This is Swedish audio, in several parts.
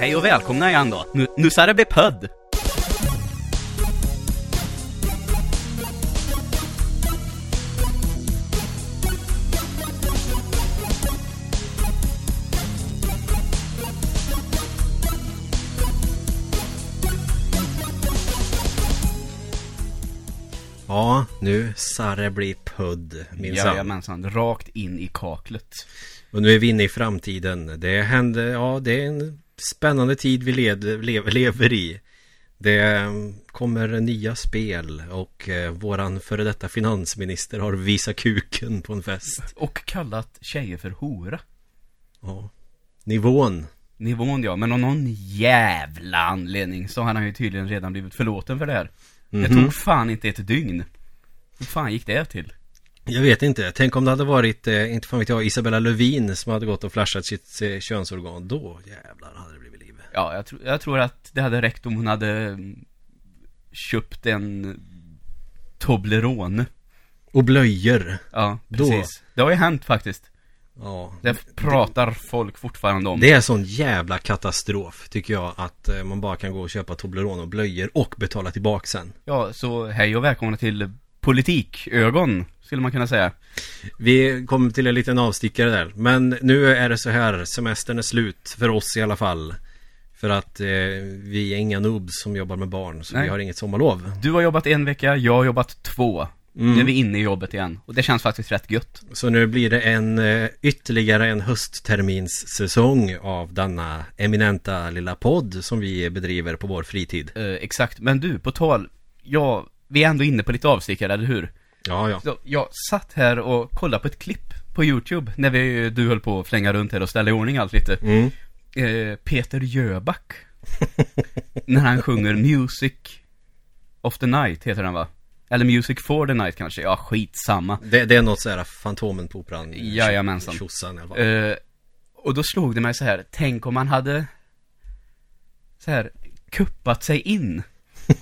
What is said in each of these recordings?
Hej och välkomna igen då. Nu, nu ska det bli podd. Ja, nu ska det bli pudd minsann. Jajamensan, rakt in i kaklet. Och nu är vi inne i framtiden. Det händer, ja det är en spännande tid vi led, lev, lever i. Det mm, kommer nya spel och eh, våran före detta finansminister har visat kuken på en fest. Och kallat tjejer för hora. Ja. Nivån. Nivån ja, men av någon jävla anledning så har han ju tydligen redan blivit förlåten för det här. Det Mhm. tog fan inte ett dygn. Hur fan gick det till? Jag vet inte. Tänk om det hade varit, eh, inte fan vet jag, Isabella Lövin som hade gått och flashat sitt eh, könsorgan. Då jävlar hade det. Ja, jag, tro, jag tror att det hade räckt om hon hade mm, köpt en Toblerone. Och blöjor. Ja, Då- precis. Det har ju hänt faktiskt. Ja. Det pratar folk fortfarande om. Det är sån jävla katastrof tycker jag att eh, man bara kan gå och köpa Toblerone och blöjor och betala tillbaka sen. Ja, så hej och välkomna till politikögon, skulle man kunna säga. Vi kommer till en liten avstickare där. Men nu är det så här, semestern är slut för oss i alla fall. För att eh, vi är inga noobs som jobbar med barn, så Nej. vi har inget sommarlov. Du har jobbat en vecka, jag har jobbat två. Mm. Nu är vi inne i jobbet igen. Och det känns faktiskt rätt gött. Så nu blir det en eh, ytterligare en höstterminssäsong av denna eminenta lilla podd som vi bedriver på vår fritid. Eh, exakt. Men du, på tal, ja, vi är ändå inne på lite avstickare, eller hur? Ja, ja. Så jag satt här och kollade på ett klipp på YouTube, när vi, du höll på att flänga runt här och ställa i ordning allt lite. Mm. Eh, Peter Jöback. när han sjunger Music of the Night, heter den va? Eller Music for the Night kanske, ja skitsamma. Det, det är något sådär Fantomen på Operan. Jajamensan. Tjosan alla fall. Eh, och då slog det mig så här, tänk om man hade så här kuppat sig in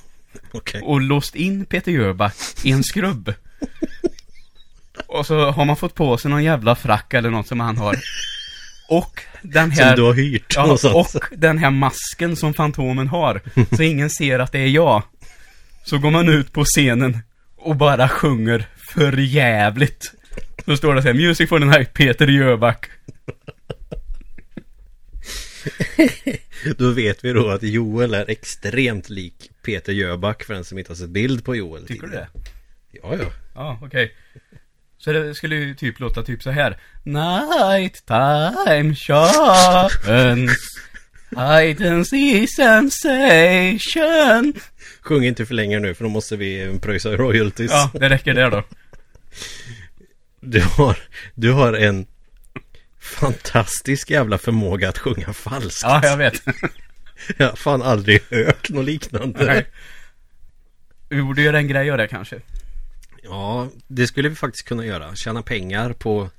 Okej. och låst in Peter Jöback i en skrubb. Och så har man fått på sig någon jävla frack eller något som han har. Och den här... Som du har hyrt Ja, någonstans. och den här masken som Fantomen har. Så ingen ser att det är jag. Så går man ut på scenen och bara sjunger för jävligt. Då står det så här, Music for the night, Peter Jöback. Då vet vi då att Joel är extremt lik Peter Jöback för den som inte har sett bild på Joel Tycker du det? Ja, ja. Ja, okej. Så det skulle ju typ låta typ så här. Night time sharpens see sensation Sjung inte för länge nu för då måste vi pröjsa royalties. Ja, det räcker där då. Du, har, du har en fantastisk jävla förmåga att sjunga falskt. Ja, jag vet. Jag har fan aldrig hört något liknande. Nej. Vi borde göra en grej av det kanske. Ja, det skulle vi faktiskt kunna göra. Tjäna pengar på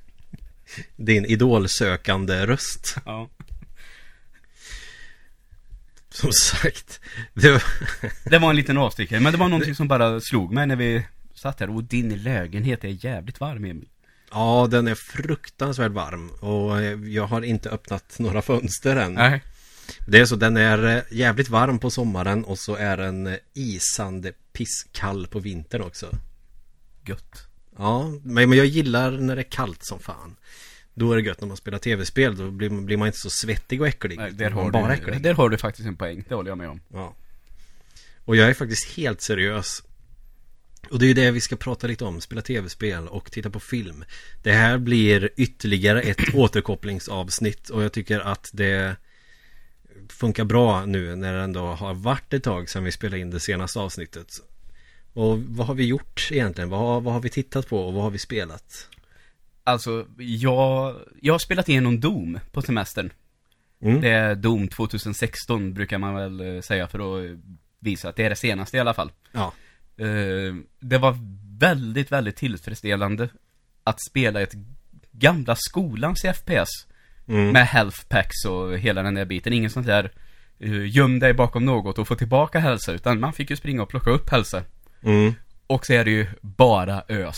din idolsökande röst. Ja. Som sagt. Det var... Det var en liten avstickare, men det var någonting som bara slog mig när vi satt här. Och din lägenhet är jävligt varm, Emil. Ja, den är fruktansvärt varm. Och eh, jag har inte öppnat några fönster än. Nej. Det är så, den är eh, jävligt varm på sommaren och så är den eh, isande pisskall på vintern också. Gött. Ja, men jag gillar när det är kallt som fan. Då är det gött när man spelar tv-spel, då blir blir man inte så svettig och äcklig. Nej, där har, bara du, äcklig. där har du faktiskt en poäng, det håller jag med om. Ja. Och jag är faktiskt helt seriös. Och det är ju det vi ska prata lite om, spela tv-spel och titta på film. Det här blir ytterligare ett återkopplingsavsnitt och jag tycker att det funkar bra nu när det ändå har varit ett tag sedan vi spelade in det senaste avsnittet. Och vad har vi gjort egentligen? Vad har, vad har vi tittat på och vad har vi spelat? Alltså, jag, jag har spelat igenom Doom på semestern. Mm. Det är Doom 2016 brukar man väl eh, säga för att eh, visa att det är det senaste i alla fall. Ja. Eh, Det var väldigt, väldigt tillfredsställande att spela ett gamla skolans FPS. Mm. Med health packs och hela den där biten. Ingen sånt där uh, göm dig bakom något och få tillbaka hälsa. Utan man fick ju springa och plocka upp hälsa. Mm. Och så är det ju bara ös.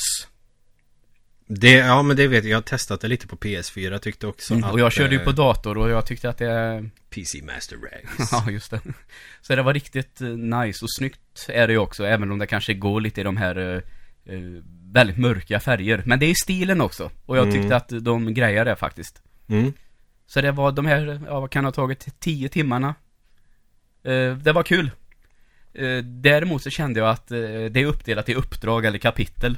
Det, ja men det vet jag, jag har testat det lite på PS4 tyckte också Mm, att, och jag körde ju eh, på dator och jag tyckte att det... PC Master Race Ja, just det. Så det var riktigt eh, nice och snyggt är det ju också, även om det kanske går lite i de här eh, väldigt mörka färger. Men det är stilen också. Och jag Mm. tyckte att de grejer det faktiskt. mm. Så det var de här, ja vad kan ha tagit, tio timmarna. Eh, det var kul. Eh, däremot så kände jag att eh, det är uppdelat i uppdrag eller kapitel.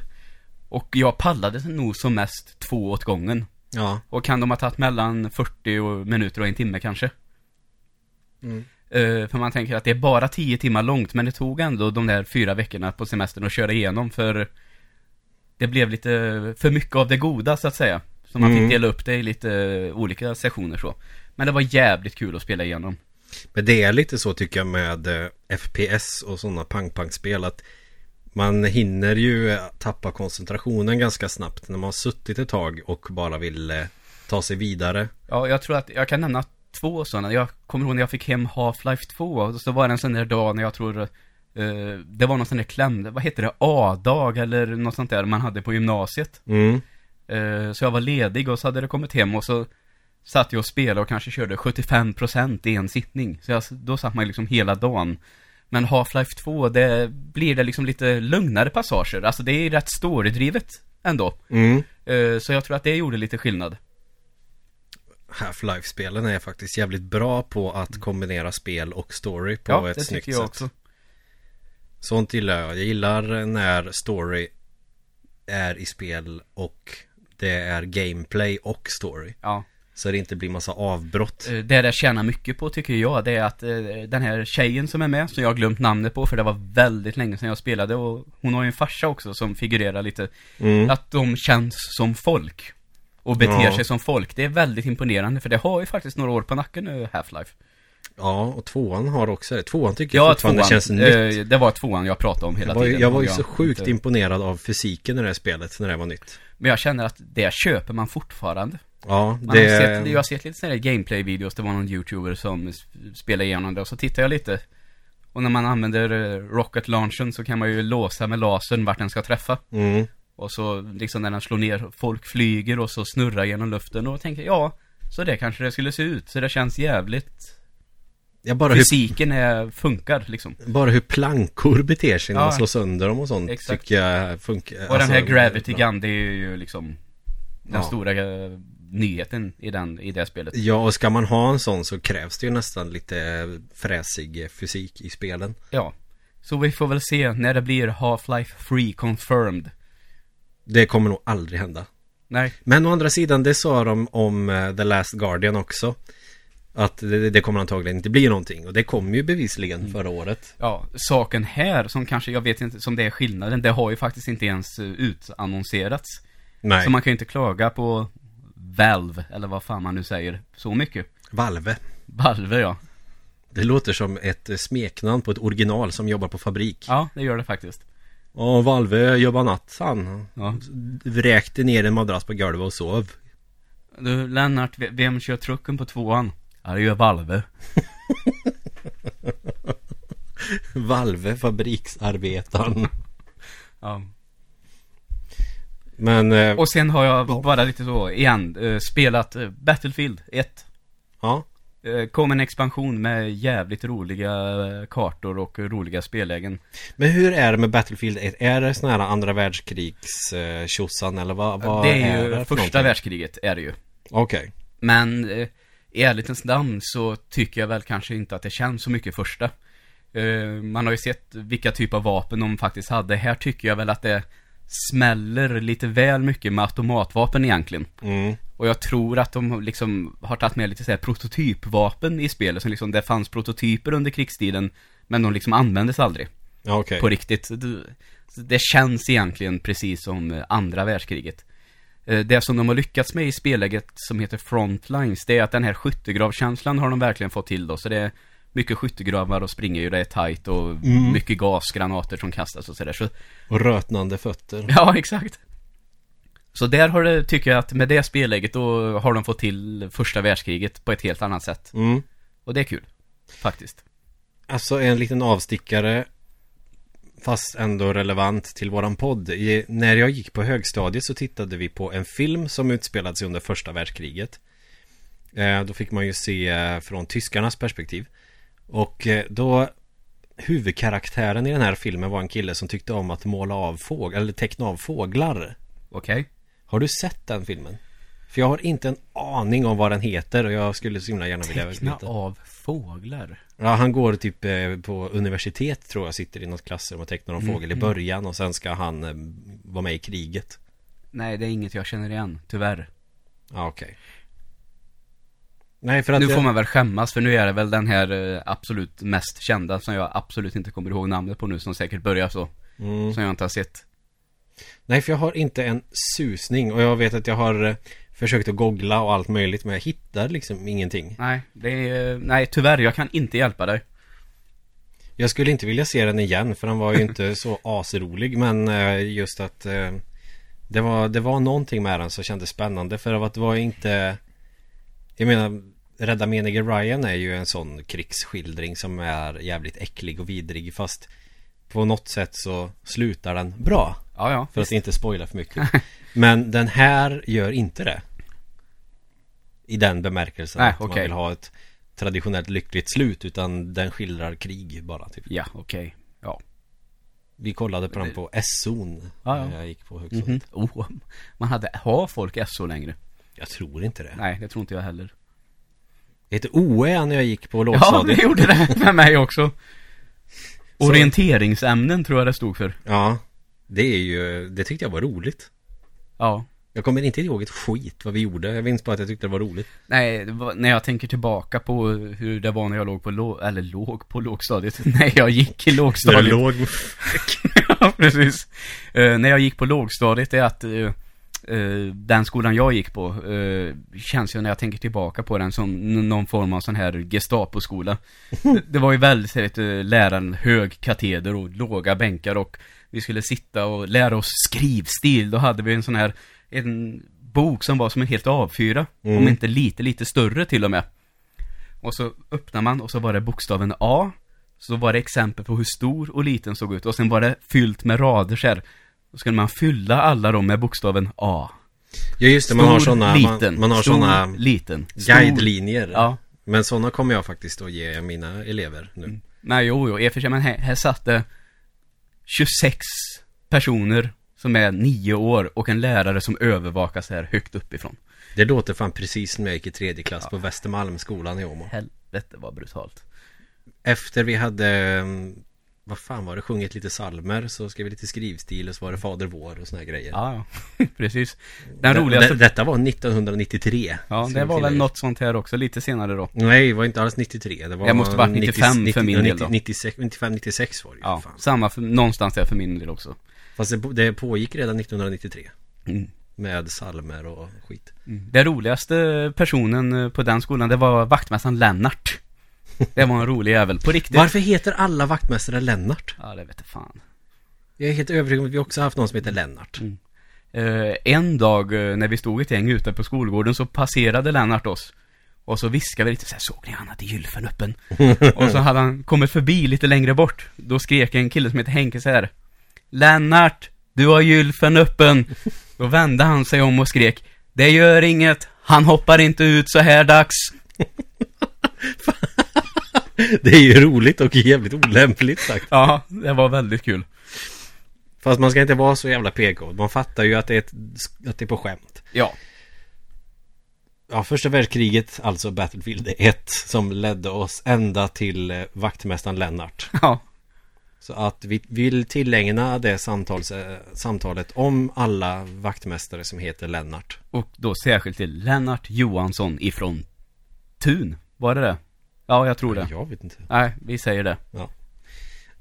Och jag pallade nog som mest två åt gången. Ja, Och kan de ha tagit mellan 40 och minuter och en timme kanske? Mm. Eh, för man tänker att det är bara 10 timmar långt, men det tog ändå de där fyra veckorna på semestern att köra igenom för det blev lite för mycket av det goda så att säga. Så man Mm. fick dela upp det i lite olika sessioner så. Men det var jävligt kul att spela igenom. Men det är lite så tycker jag med eh, FPS och sådana pang-pang-spel att man hinner ju tappa koncentrationen ganska snabbt när man har suttit ett tag och bara vill eh, ta sig vidare. Ja, jag tror att jag kan nämna två sådana. Jag kommer ihåg när jag fick hem Half-Life 2. Och så var det en sån där dag när jag tror eh, det var någon sån där kläm, vad heter det, A-dag eller något sånt där man hade på gymnasiet. Mm. Eh, så jag var ledig och så hade det kommit hem och så satt jag och spelade och kanske körde 75% i en sittning. Så jag, då satt man liksom hela dagen. Men Half-Life 2, det blir det liksom lite lugnare passager. Alltså det är rätt storydrivet ändå. Mm. Eh, så jag tror att det gjorde lite skillnad. Half-Life-spelen är faktiskt jävligt bra på att kombinera spel och story på ja, ett det snyggt tycker jag sätt. också. Sånt gillar jag. Jag gillar när story är i spel och det är gameplay och story. Ja. Så det inte blir massa avbrott. Eh, Det det tjänar mycket på tycker jag, det är att eh, den här tjejen som är med, som jag har glömt namnet på för det var väldigt länge sedan jag spelade och hon har ju en farsa också som figurerar lite. Mm. Att de känns som folk. Och beter Ja. sig som folk. Det är väldigt imponerande för det har ju faktiskt några år på nacken nu, Half-Life. Ja, och tvåan har också det. Tvåan tycker jag Ja, fortfarande tvåan. känns nytt. Eh, det var tvåan jag pratade om hela Jag var, tiden. jag var ju så sjukt inte- imponerad av fysiken i det här spelet när det var nytt. Men jag känner att det köper man fortfarande. Ja, Man det... har sett, jag har sett lite sådana gameplay-videos, det var någon youtuber som spelade igenom det och så tittar jag lite. Och när man använder eh, rocket launchen så kan man ju låsa med lasern vart den ska träffa. Mm. Och så liksom när den slår ner, folk flyger och så snurrar genom luften och tänker ja, så det kanske det skulle se ut. Så det känns jävligt, Ja, bara hur, fysiken är, funkar liksom. bara hur plankor beter sig när Ja. man slår sönder dem och sånt Exakt. tycker jag funkar. Och den här alltså, Gravity. Gun, det är ju liksom den Ja. stora eh, nyheten i, den, i det spelet. Ja, och ska man ha en sån så krävs det ju nästan lite fräsig fysik i spelen. Ja. Så vi får väl se när det blir Half-Life Free Confirmed. Det kommer nog aldrig hända. Nej, Men å andra sidan, det sa de om eh, The Last Guardian också. Att det, det kommer antagligen inte bli någonting. Och det kom ju bevisligen Mm. förra året. ja, saken här som kanske, jag vet inte, som det är skillnaden, det har ju faktiskt inte ens eh, utannonserats. Nej, Så man kan ju inte klaga på Valve, eller vad fan man nu säger, så mycket. Valve. Valve ja. Det låter som ett eh, smeknamn på ett original som jobbar på fabrik. Ja, det gör det faktiskt. Ja, Valve jobbar natt, han. Ja. Vräkte ner en madrass på golvet och sov. Du, Lennart, ve- vem kör trucken på tvåan? Ja, det gör Valve. Valve, fabriksarbetaren. Ja. Men, eh, Och sen har jag bara lite så, igen, eh, spelat eh, Battlefield 1. ja. Kom en expansion med jävligt roliga kartor och roliga spellägen. Men hur är det med Battlefield 1? Är det sån här andra världskrigs tjosan eller vad, vad det är ju det för första någonting? världskriget, är det ju. Okej. Men eh, i ärlighetens namn så tycker jag väl kanske inte att det känns så mycket första. Eh, man har ju sett vilka typer av vapen de faktiskt hade. Här tycker jag väl att det smäller lite väl mycket med automatvapen egentligen. Mm. Och jag tror att de liksom har tagit med lite så här prototypvapen i spelet. Som liksom, det fanns prototyper under krigstiden. Men de liksom användes aldrig okej. på riktigt. Det, det känns egentligen precis som andra världskriget. Eh, Det som de har lyckats med i spelläget som heter Frontlines, det är att den här skyttegravkänslan har de verkligen fått till då. Så det är mycket skyttegravar och springer ju, det är tight och Mm. mycket gasgranater som kastas och sådär. Så, Och rötnande fötter. ja, exakt. Så där har det, tycker jag att med det spelläget då har de fått till första världskriget på ett helt annat sätt. Mm. Och det är kul. Faktiskt. Alltså en liten avstickare fast ändå relevant till våran podd. I, när jag gick på högstadiet så tittade vi på en film som utspelade sig under första världskriget. Eh, då fick man ju se eh, från tyskarnas perspektiv. Och eh, då huvudkaraktären i den här filmen var en kille som tyckte om att måla av fåglar, eller teckna av fåglar. Okej. Har du sett den filmen? För jag har inte en aning om vad den heter och jag skulle så himla gärna vilja Teckna veta. av fåglar. Ja, han går typ eh, på universitet tror jag, sitter i något klassrum och tecknar en fågel i början och sen ska han eh, vara med i kriget. Nej, det är inget jag känner igen, tyvärr. Ja, okej. Nej, för att... Nu det- får man väl skämmas, för nu är det väl den här eh, absolut mest kända som jag absolut inte kommer ihåg namnet på nu, som säkert börjar så. Mm. Som jag inte har sett. Nej, för jag har inte en susning och jag vet att jag har försökt att googla och allt möjligt men jag hittar liksom ingenting. Nej, det är, nej tyvärr, jag kan inte hjälpa dig. Jag skulle inte vilja se den igen för den var ju inte så asrolig men eh, just att eh, det, var, det var någonting med den som kändes spännande för att det var inte Jag menar Rädda menige Ryan är ju en sån krigsskildring som är jävligt äcklig och vidrig fast på något sätt så slutar den bra. Ja, ja. För att inte spoila för mycket. Men den här gör inte det. I den bemärkelsen Nej, att man vill ha ett traditionellt lyckligt slut utan den skildrar krig bara typ. Ja, okej. Ja. Vi kollade på den på SO'n Ja, ja. när jag gick på högstadiet. Mhm. Oh, man hade, har folk SO längre? Jag tror inte det. Nej, det tror inte jag heller. Det hette OE när jag gick på Ja, lågstadiet. det gjorde det med mig också. Orienteringsämnen tror jag det stod för. Ja, det är ju, det tyckte jag var roligt. Ja. Jag kommer inte ihåg ett skit vad vi gjorde. Jag minns bara att jag tyckte det var roligt. Nej, var, när jag tänker tillbaka på hur det var när jag låg på låg, eller låg på lågstadiet. när jag gick i lågstadiet. låg ja, precis. Eh, när jag gick på lågstadiet är att eh, eh, den skolan jag gick på känns ju när jag tänker tillbaka på den som någon form av sån här Gestapo-skola. det, det var ju väldigt uh, läraren hög kateder och låga bänkar och vi skulle sitta och lära oss skrivstil. Då hade vi en sån här en bok som var som en helt A4. Mm. Om inte lite, lite större till och med. Och så öppnar man och så var det bokstaven A. Så var det exempel på hur stor och liten såg ut. Och sen var det fyllt med rader så här. Då skulle man fylla alla dem med bokstaven A. Ja just det, man har såna, liten. man, man har Stor, såna liten. Guidelinjer. Ja. Men sådana kommer jag faktiskt att ge mina elever nu. Mm. Nej, jo, jo, i och för sig, men här, här satt det 26 personer som är nio år och en lärare som övervakas här högt uppifrån. Det låter fan precis som jag gick i tredje klass på Västermalmsskolan i Åmål. Helvete vad brutalt. Efter vi hade, mm, vad fan var det, sjungit lite salmer så skrev vi lite skrivstil och så var det Fader vår och såna här grejer. Ja, ja. precis. Den Det- roligaste... det, Detta var 1993. ja, det jag var väl något sånt här också, lite senare då. Nej, det var inte alls 93. Det var Det måste varit 95 för min del då. 96, 95, 96 var det ju Ja, fan. samma för, någonstans där för min del också. Fast det, det pågick redan 1993. Mm. Med salmer och skit. Den roligaste personen eh, på den skolan, det var vaktmästaren Lennart. Det var en rolig jävel, på riktigt. Varför heter alla vaktmästare Lennart? Ja, det vet jag fan. Jag är helt övertygad om att vi också har haft någon som heter Lennart. Mm. Eh, en dag eh, när vi stod ett gäng ute på skolgården så passerade Lennart oss. Och så viskade vi lite så här, såg ni han hade gylfen öppen? och så hade han kommit förbi lite längre bort. Då skrek en kille som heter Henke så här. Lennart, du har gylfen öppen. Då vände han sig om och skrek. Det gör inget, han hoppar inte ut så här dags. Det är ju roligt och jävligt olämpligt sagt. Ja, det var väldigt kul. Fast man ska inte vara så jävla PK. Man fattar ju att det är, ett, att det är på skämt. Ja. Ja, första världskriget, alltså Battlefield 1, som ledde oss ända till eh, vaktmästaren Lennart. Ja. Så att vi vill tillägna det samtals, eh, samtalet om alla vaktmästare som heter Lennart. Och då särskilt till Lennart Johansson ifrån Tun. Var det det? Ja, jag tror det. Jag vet inte. Nej, vi säger det.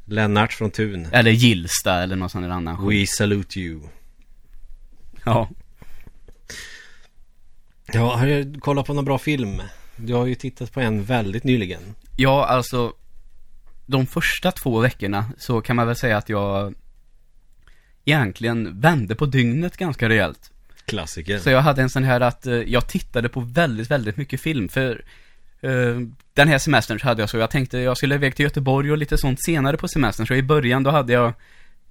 Lennart från Tun. Eller Gillsta eller någon sån där annan. We salute you. Ja. Ja, har du kollat på någon bra film? Du har ju tittat på en väldigt nyligen. Ja, alltså. De första två veckorna så kan man väl säga att jag egentligen vände på dygnet ganska rejält. Klassiker. Så jag hade en sån här att eh, jag tittade på väldigt, väldigt mycket film. För Eh, den här semestern så hade jag så, jag tänkte jag skulle iväg till Göteborg och lite sånt senare på semestern. Så i början då hade jag,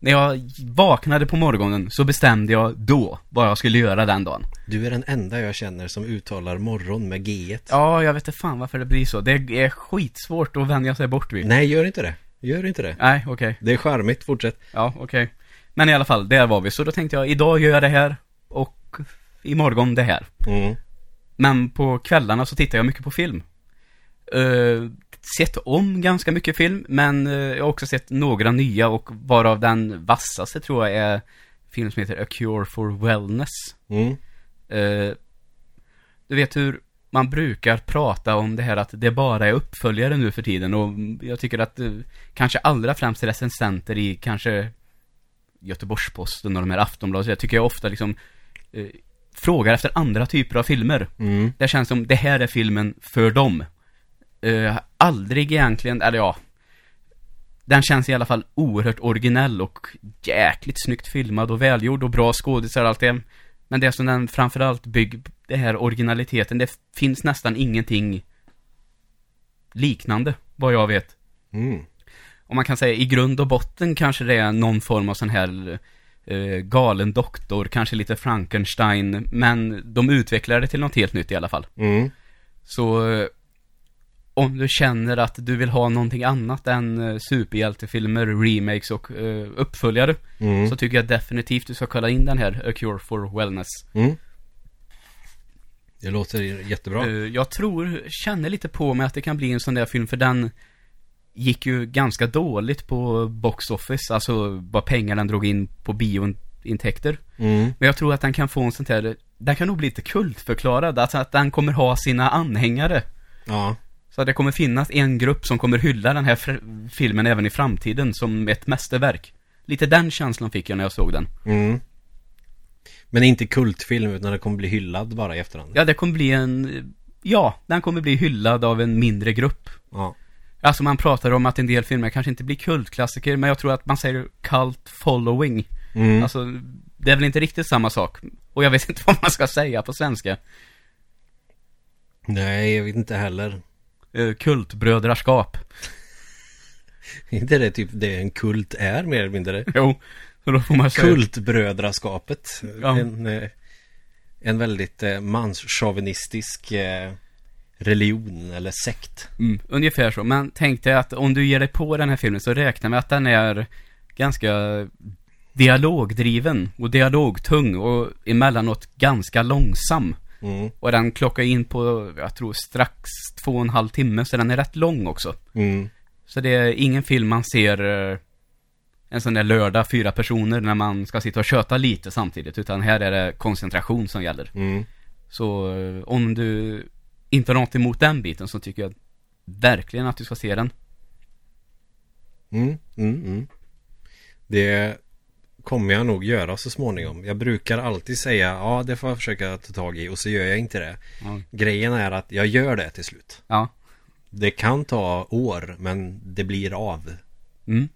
när jag vaknade på morgonen så bestämde jag då vad jag skulle göra den dagen. Du är den enda jag känner som uttalar morgon med G. Ja, jag vet inte fan varför det blir så. Det är skitsvårt att vänja sig bort vid. Nej, gör inte det. Gör inte det. Nej, okej. Det är charmigt, fortsätt. Ja, okej. Men i alla fall, där var vi. Så då tänkte jag, idag gör jag det här och imorgon det här. Mm. Men på kvällarna så tittar jag mycket på film. Uh, sett om ganska mycket film, men uh, jag har också sett några nya och varav den vassaste tror jag är film som heter A Cure for Wellness. Mm. Uh, du vet hur man brukar prata om det här att det bara är uppföljare nu för tiden och jag tycker att kanske allra främst recensenter i kanske Göteborgs-Posten och de här Aftonbladet, jag tycker jag ofta liksom frågar efter andra typer av filmer. Mm. Det känns som det här är filmen för dem. Uh, aldrig egentligen, eller ja. Den känns i alla fall oerhört originell och jäkligt snyggt filmad och välgjord och bra skådisar och allt det. Men det som den framförallt bygger, det här originaliteten, det finns nästan ingenting liknande, vad jag vet. Mm. Och man kan säga i grund och botten kanske det är någon form av sån här eh, galen doktor, kanske lite Frankenstein, men de utvecklar det till något helt nytt i alla fall. Mm. Så eh, om du känner att du vill ha någonting annat än eh, superhjältefilmer, remakes och eh, uppföljare, Mm. så tycker jag definitivt du ska kolla in den här A Cure for Wellness. Mm. Det låter jättebra. Eh, jag tror, känner lite på mig att det kan bli en sån där film, för den gick ju ganska dåligt på box office, alltså vad pengar den drog in på biointäkter. Mm. Men jag tror att den kan få en sånt här, den kan nog bli lite kultförklarad, alltså att den kommer ha sina anhängare. Ja. Så att det kommer finnas en grupp som kommer hylla den här filmen även i framtiden som ett mästerverk. Lite den känslan fick jag när jag såg den. Mm. Men inte kultfilm utan det kommer bli hyllad bara i efterhand. Ja, det kommer bli en, ja, den kommer bli hyllad av en mindre grupp. Ja. Alltså man pratar om att en del filmer kanske inte blir kultklassiker, men jag tror att man säger cult following. Mm. Alltså, det är väl inte riktigt samma sak. Och jag vet inte vad man ska säga på svenska. Nej, jag vet inte heller. Uh, kultbrödraskap. inte det typ det en kult är mer eller mindre? Jo, så då får man säga... Kultbrödraskapet. Ja. En, eh, en väldigt eh, manschauvinistisk eh, religion eller sekt. Mm, ungefär så. Men tänk dig att om du ger dig på den här filmen så räkna med att den är ganska dialogdriven och dialogtung och emellanåt ganska långsam. Mm. Och den klockar in på, jag tror strax två och en halv timme, så den är rätt lång också. Mm. Så det är ingen film man ser eh, en sån där lördag, fyra personer, när man ska sitta och köta lite samtidigt, utan här är det koncentration som gäller. Mm. Så eh, om du inte har något emot den biten så tycker jag verkligen att du ska se den. Mm. Mm. Mm. Det kommer jag nog göra så småningom. Jag brukar alltid säga ja det får jag försöka ta tag i och så gör jag inte det. Ja. Grejen är att jag gör det till slut. Ja. Det kan ta år men det blir av. Mm.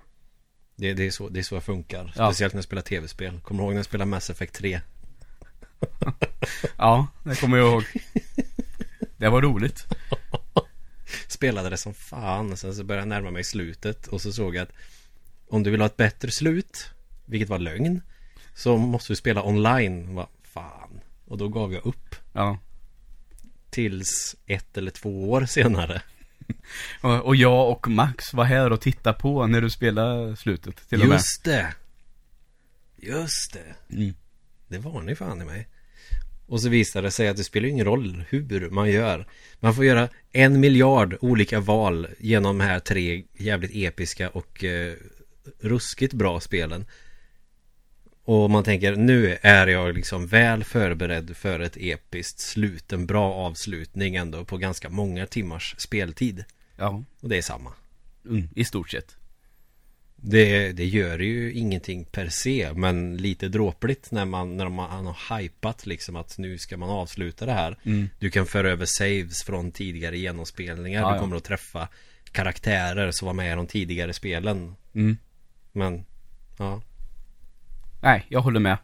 Det, det, är, så, det är så jag funkar. Ja. Speciellt när jag spelar tv-spel. Kommer du ihåg när jag spelade Mass Effect 3? Ja, det kommer jag ihåg. Det var roligt. Spelade det som fan. Sen så började jag närma mig slutet. Och så såg jag att om du vill ha ett bättre slut, vilket var lögn, så måste du spela online. Vad fan. Och då gav jag upp. Ja. Tills ett eller två år senare. Och, och jag och Max var här och tittade på när du spelade slutet till och med. Just det. Just det. Mm. Det var ni fan i mig. Och så visade det sig att det spelar ingen roll hur man gör. Man får göra en miljard olika val genom de här tre jävligt episka och eh, ruskigt bra spelen. Och man tänker nu är jag liksom väl förberedd för ett episkt slut. En bra avslutning ändå på ganska många timmars speltid. Ja, Och det är samma. mm, i stort sett. Det, det gör ju ingenting per se Men lite dråpligt när man, när man har hypat liksom att nu ska man avsluta det här Mm. Du kan föra över saves från tidigare genomspelningar Ja, Du ja. kommer att träffa karaktärer som var med i de tidigare spelen Mm. Men Ja Nej, jag håller med.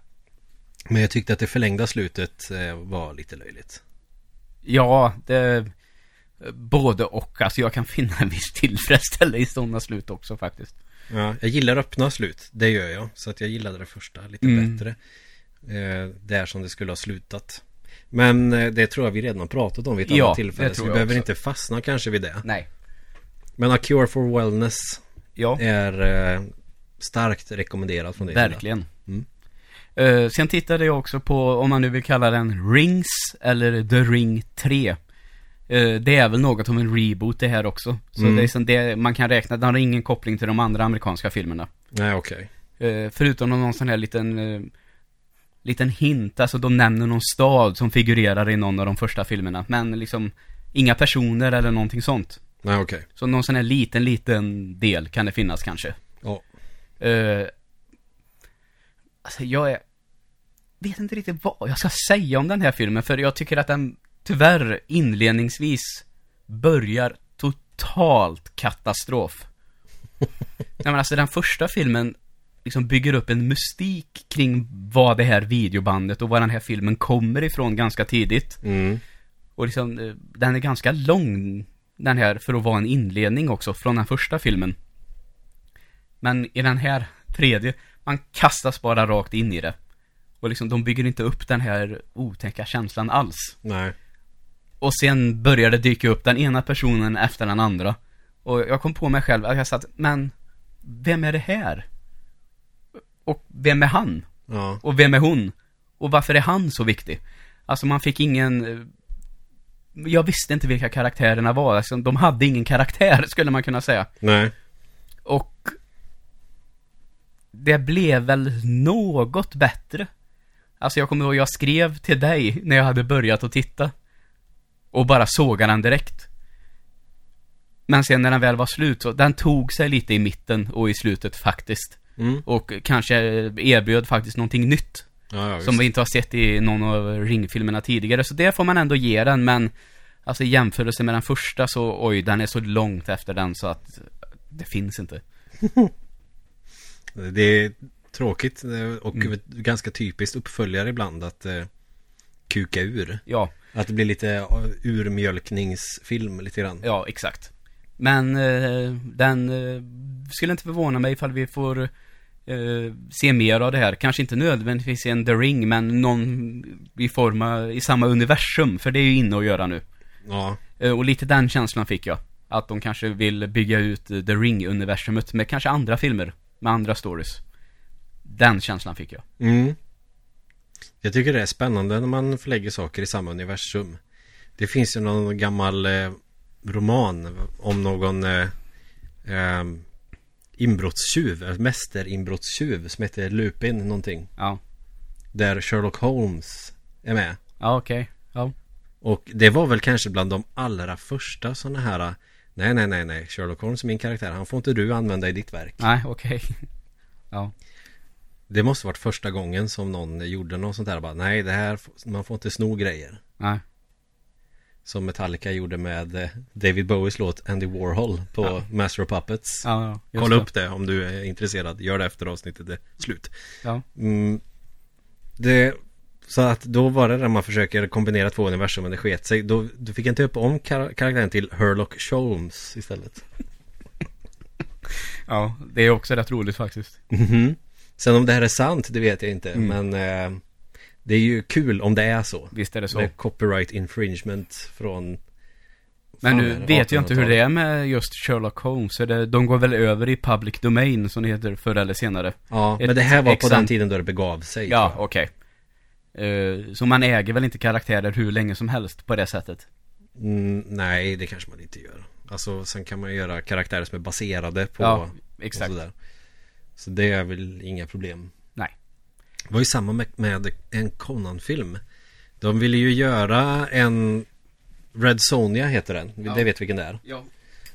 Men jag tyckte att det förlängda slutet eh, var lite löjligt Ja, det... Både och, alltså jag kan finna en viss tillfredsställelse i sådana slut också faktiskt. Ja, jag gillar öppna slut, det gör jag. Så att jag gillade det första lite Mm. bättre. Eh, där som det skulle ha slutat. Men eh, det tror jag vi redan har pratat om vid ett Ja, annat tillfälle. Så vi behöver också. inte fastna kanske vid det. Nej. Men A Cure for Wellness Ja, är eh, starkt rekommenderat från dig. verkligen. Mm. Eh, sen tittade jag också på, om man nu vill kalla den Rings eller The Ring 3. Eh, det är väl något om en reboot det här också. Så Mm. det är som det, man kan räkna, den har ingen koppling till de andra amerikanska filmerna. Nej, okej. Eh, förutom någon sån här liten, liten hint, alltså de nämner någon stad som figurerar i någon av de första filmerna. Men liksom, inga personer eller någonting sånt. Nej, okej. Så någon sån här liten, liten del kan det finnas kanske. Eh, alltså jag är, vet inte riktigt vad jag ska säga om den här filmen, för jag tycker att den tyvärr inledningsvis börjar totalt katastrof. Nej men alltså den första filmen liksom bygger upp en mystik kring vad det här videobandet och vad den här filmen kommer ifrån ganska tidigt. Mm. Och liksom, eh, den är ganska lång, den här, för att vara en inledning också, från den första filmen. Men i den här tredje, man kastas bara rakt in i det. Och liksom, de bygger inte upp den här otäcka känslan alls. Nej. Och sen börjar det dyka upp den ena personen efter den andra. Och jag kom på mig själv att jag satt, men, vem är det här? Och vem är han? Ja. Och vem är hon? Och varför är han så viktig? Alltså man fick ingen... Jag visste inte vilka karaktärerna var, alltså, de hade ingen karaktär skulle man kunna säga. Nej. Och... Det blev väl något bättre. Alltså jag kommer ihåg, jag skrev till dig när jag hade börjat att titta. Och bara såga den direkt. Men sen när den väl var slut så, den tog sig lite i mitten och i slutet faktiskt. Mm. Och kanske erbjöd faktiskt någonting nytt. Ja, ja. Som vi inte har sett i någon av ringfilmerna tidigare. Så det får man ändå ge den, men Alltså i jämförelse med den första så, oj, den är så långt efter den så att Det finns inte. Det är tråkigt eh, och Mm. ganska typiskt uppföljare ibland att eh, kuka ur. Ja, Att det blir lite eh, urmjölkningsfilm lite grann. ja, exakt. Men eh, den eh, skulle inte förvåna mig ifall vi får eh, se mer av det här. Kanske inte nödvändigtvis i en The Ring, men någon i form av, i samma universum. För det är ju inne att göra nu. Ja. Eh, Och lite den känslan fick jag. Att de kanske vill bygga ut The Ring-universumet med kanske andra filmer. Med andra stories. Den känslan fick jag. Mm. Jag tycker det är spännande när man förlägger saker i samma universum. Det finns ju någon gammal eh, roman om någon eh, eh, inbrottstjuv, mästerinbrottstjuv som heter Lupin någonting. Ja. Där Sherlock Holmes är med. Ja, okej. Ja. Och det var väl kanske bland de allra första sådana här Nej, nej, nej, nej. Sherlock Holmes är min karaktär. Han får inte du använda i ditt verk. Nej, okej. Ja. Det måste varit första gången som någon gjorde något sånt där. Bara, nej, det här, man får inte sno grejer. Nej. Som Metallica gjorde med eh, David Bowies låt Andy Warhol på Ja. Master of Puppets. Ja, ja. Kolla det. upp det om du är intresserad. Gör det efter avsnittet är slut. Ja. Mm, det, så att då var det där man försöker kombinera två universum men det sket sig. Då, då fick jag inte upp om kar- karaktären till Herlock Sholmes istället. Ja, det är också rätt roligt faktiskt. Mhm. Sen om det här är sant, det vet jag inte. Mm. Men eh, det är ju kul om det är så. Visst är det så. Med copyright infringement från... Men nu vet jag inte hur 1800-talet. det är med just Sherlock Holmes. Det, de går väl över i public domain som det heter förr eller senare. Ja, Ett men det här var på den tiden då det begav sig. Ja, okej. Eh, så man äger väl inte karaktärer hur länge som helst på det sättet? Mm, nej, det kanske man inte gör. Alltså, sen kan man göra karaktärer som är baserade på... Ja, exakt. sådär. Så det är väl inga problem. Nej. Det var ju samma med, med en Conan-film. De ville ju göra en... Red Sonja heter den. Ja. Det vet vilken det är. Ja.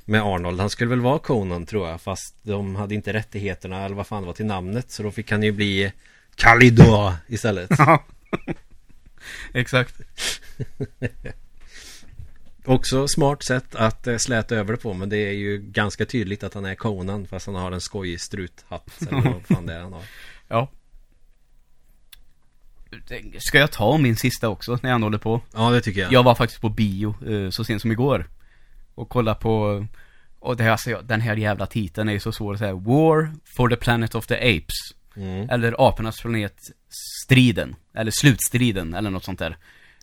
Med Arnold. Han skulle väl vara Conan tror jag. Fast de hade inte rättigheterna eller vad fan det var till namnet. Så då fick han ju bli Kalidor istället. Ja. Exakt. Också smart sätt att eh, släta över det på. Men det är ju ganska tydligt att han är Conan. Fast han har en skojig struthatt. Eller vad fan det är han har. Ja. Ska jag ta min sista också när jag ändå håller på? Ja, det tycker jag. Jag var faktiskt på bio eh, så sent som igår. och kolla på, och det här, alltså, den här jävla titeln är ju så svår att säga. War for the Planet of the Apes. Mm. Eller Apornas planet Striden. Eller Slutstriden, eller något sånt där.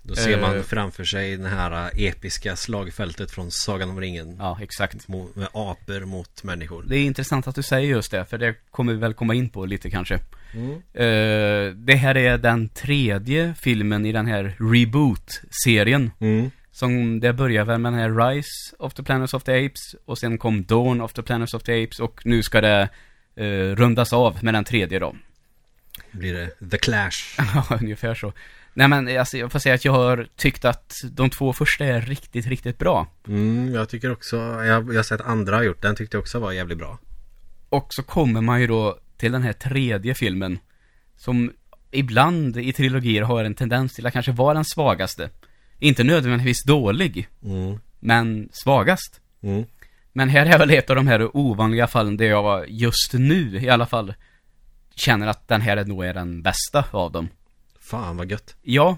Då ser Eh. man framför sig det här äh, episka slagfältet från Sagan om ringen. Ja, exakt. Med apor mot människor. Det är intressant att du säger just det, för det kommer vi väl komma in på lite kanske. Mm. Eh, det här är den tredje filmen i den här reboot-serien. Mm. Som det börjar väl med den här Rise of the Planets of the Apes och sen kom Dawn of the Planets of the Apes och nu ska det eh, rundas av med den tredje då. Blir det The Clash. Ja, ungefär så. Nej men alltså, jag får säga att jag har tyckt att de två första är riktigt, riktigt bra. Mm, jag tycker också, jag, jag har sett andra har gjort den, tyckte jag också var jävligt bra. Och så kommer man ju då till den här tredje filmen. Som ibland i trilogier har en tendens till att kanske vara den svagaste. Inte nödvändigtvis dålig, Mm. men svagast. Mm. Men här är väl ett av de här ovanliga fallen där jag just nu i alla fall känner att den här är nog är den bästa av dem. Fan vad gött. Ja,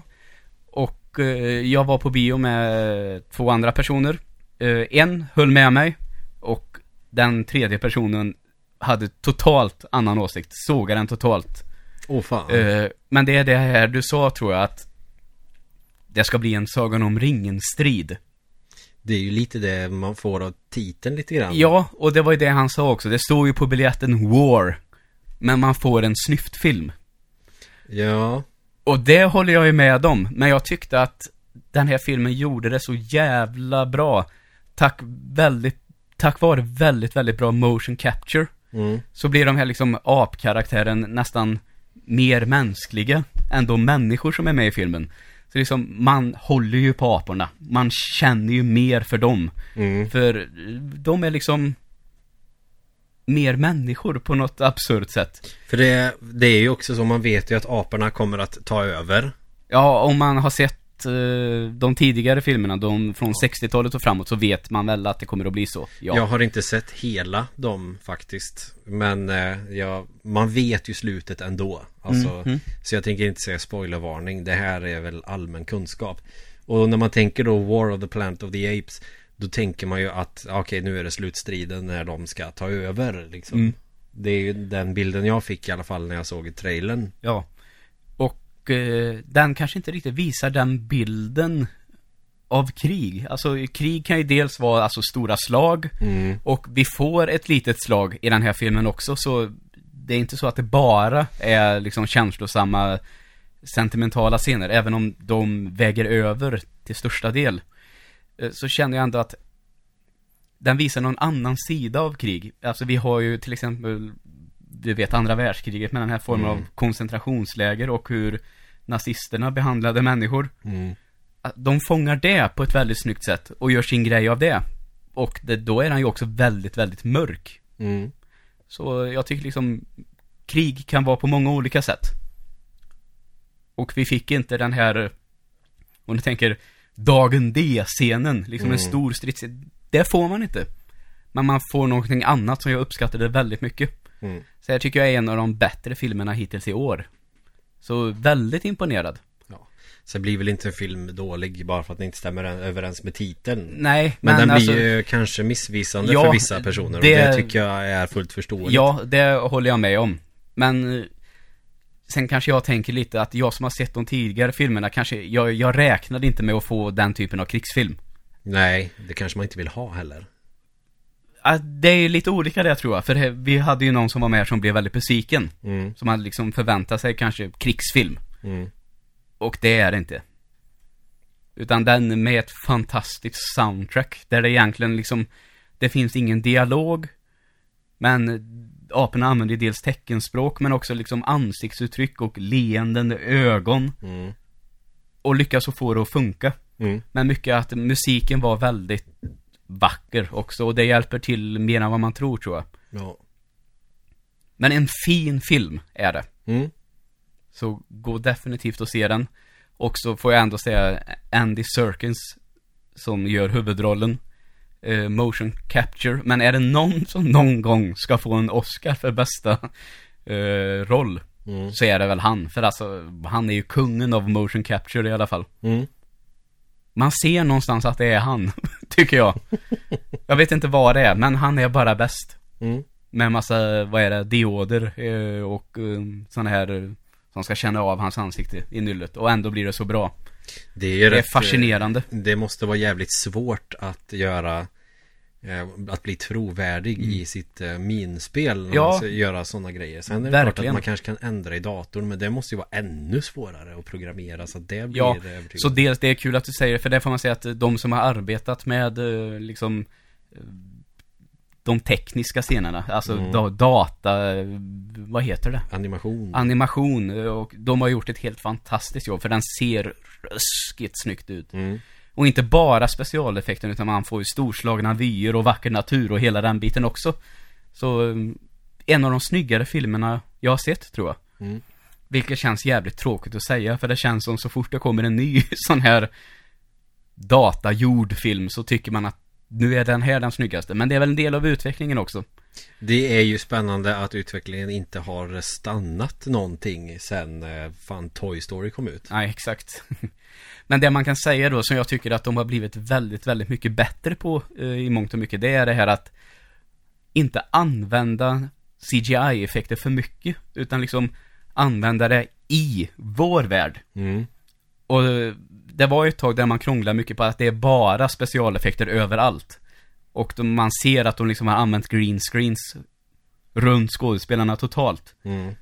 och eh, jag var på bio med två andra personer. Eh, en höll med mig och den tredje personen hade totalt annan åsikt, sågade den totalt. Åh fan. Eh, men det är det här du sa tror jag att det ska bli en Sagan om ringen-strid. Det är ju lite det man får av titeln lite grann. Ja, och det var ju det han sa också. Det står ju på biljetten War. Men man får en snyftfilm. Ja. Och det håller jag ju med om. Men jag tyckte att den här filmen gjorde det så jävla bra. Tack väldigt, tack vare väldigt, väldigt bra motion capture. Mm. Så blir de här liksom apkaraktären nästan mer mänskliga än de människor som är med i filmen. Så liksom, man håller ju på aporna. Man känner ju mer för dem. Mm. För de är liksom mer människor på något absurt sätt. För det, det är ju också så, man vet ju att aporna kommer att ta över. Ja, om man har sett eh, de tidigare filmerna, de från 60-talet och framåt, så vet man väl att det kommer att bli så. Ja. Jag har inte sett hela dem faktiskt. Men eh, jag, man vet ju slutet ändå. Alltså, Mm. Så jag tänker inte säga spoilervarning. Det här är väl allmän kunskap. Och när man tänker då War of the Planet of the Apes. Då tänker man ju att okej nu är det slutstriden när de ska ta över liksom. Mm. Det är ju den bilden jag fick i alla fall när jag såg trailern. Ja. Och eh, den kanske inte riktigt visar den bilden av krig. Alltså krig kan ju dels vara alltså stora slag Mm. och vi får ett litet slag i den här filmen också så det är inte så att det bara är liksom känslosamma sentimentala scener även om de väger över till största del. Eh, Så känner jag ändå att den visar någon annan sida av krig. Alltså vi har ju till exempel du vet andra världskriget med den här formen Mm. av koncentrationsläger och hur nazisterna behandlade människor. Mm. De fångar det på ett väldigt snyggt sätt och gör sin grej av det. Och det, då är han ju också väldigt, väldigt mörk. Mm. Så jag tycker liksom krig kan vara på många olika sätt. Och vi fick inte den här, om du tänker, dagen D-scenen, liksom en Mm. stor stridsscen. Det får man inte. Men man får någonting annat som jag uppskattade väldigt mycket. Mm. Så jag tycker jag är en av de bättre filmerna hittills i år. Så väldigt imponerad. Sen blir väl inte en film dålig bara för att den inte stämmer överens med titeln. Nej, Men, men, den alltså, blir ju kanske missvisande Ja, för vissa personer det- och det tycker jag är fullt förståeligt. Ja, det håller jag med om. Men eh, sen kanske jag tänker lite att jag som har sett de tidigare filmerna kanske, jag, jag räknade inte med att få den typen av krigsfilm. Nej, det kanske man inte vill ha heller. Ah, Det är lite olika det tror jag, för det, vi hade ju någon som var med som blev väldigt besviken. Mm, Som hade liksom förväntat sig kanske krigsfilm. mm, Och det är det inte. Utan den med ett fantastiskt soundtrack, där det egentligen liksom, det finns ingen dialog, men aporna använder ju dels teckenspråk, men också liksom ansiktsuttryck och leenden ögon, mm, och lyckas få det att funka. mm. Men mycket att musiken var väldigt vacker också, och det hjälper till mer än vad man tror tror jag. Ja. Men en fin film är det. Mm. Så gå definitivt och se den. Och så får jag ändå säga Andy Serkins som gör huvudrollen. Eh, motion capture. Men är det någon som någon gång ska få en Oscar för bästa eh, roll Mm. så är det väl han. För alltså, han är ju kungen av motion capture i alla fall. Mm. Man ser någonstans att det är han, tycker jag. Jag vet inte vad det är, men han är bara bäst. Mm. Med massa, vad är det, dioder eh, och eh, sådana här eh, som ska känna av hans ansikte i nyllet. Och ändå blir det så bra. Det är Det är rätt, fascinerande. Det måste vara jävligt svårt att göra att bli trovärdig i sitt eh, minspel när Mm. Ja. man ska göra sådana grejer. Sen är det klart Verkligen. att man kanske kan ändra i datorn men det måste ju vara ännu svårare att programmera så att det blir Ja, eh, övertygande. Så dels, det är kul att du säger det, för det får man säga att de som har arbetat med eh, liksom eh, de tekniska scenerna, alltså Mm. da, data, eh, vad heter det? Animation. Animation, eh, och de har gjort ett helt fantastiskt jobb, för den ser ruskigt snyggt ut. mm. Och inte bara specialeffekten, utan man får ju storslagna vyer och vacker natur och hela den biten också. Så, eh, en av de snyggare filmerna jag har sett, tror jag. Mm. Vilket känns jävligt tråkigt att säga, för det känns som så fort det kommer en ny sån här datagjord film så tycker man att nu är den här den snyggaste. Men det är väl en del av utvecklingen också. Det är ju spännande att utvecklingen inte har stannat någonting sen eh, fan Toy Story kom ut. Nej, exakt. Men det man kan säga då, som jag tycker att de har blivit väldigt, väldigt mycket bättre på eh, i mångt och mycket, det är det här att inte använda CGI-effekter för mycket, utan liksom använda det i vår värld. Mm. Och eh, det var ju ett tag där man krånglade mycket på att det är bara specialeffekter överallt. Och de, man ser att de liksom har använt green screens runt skådespelarna totalt. Mm.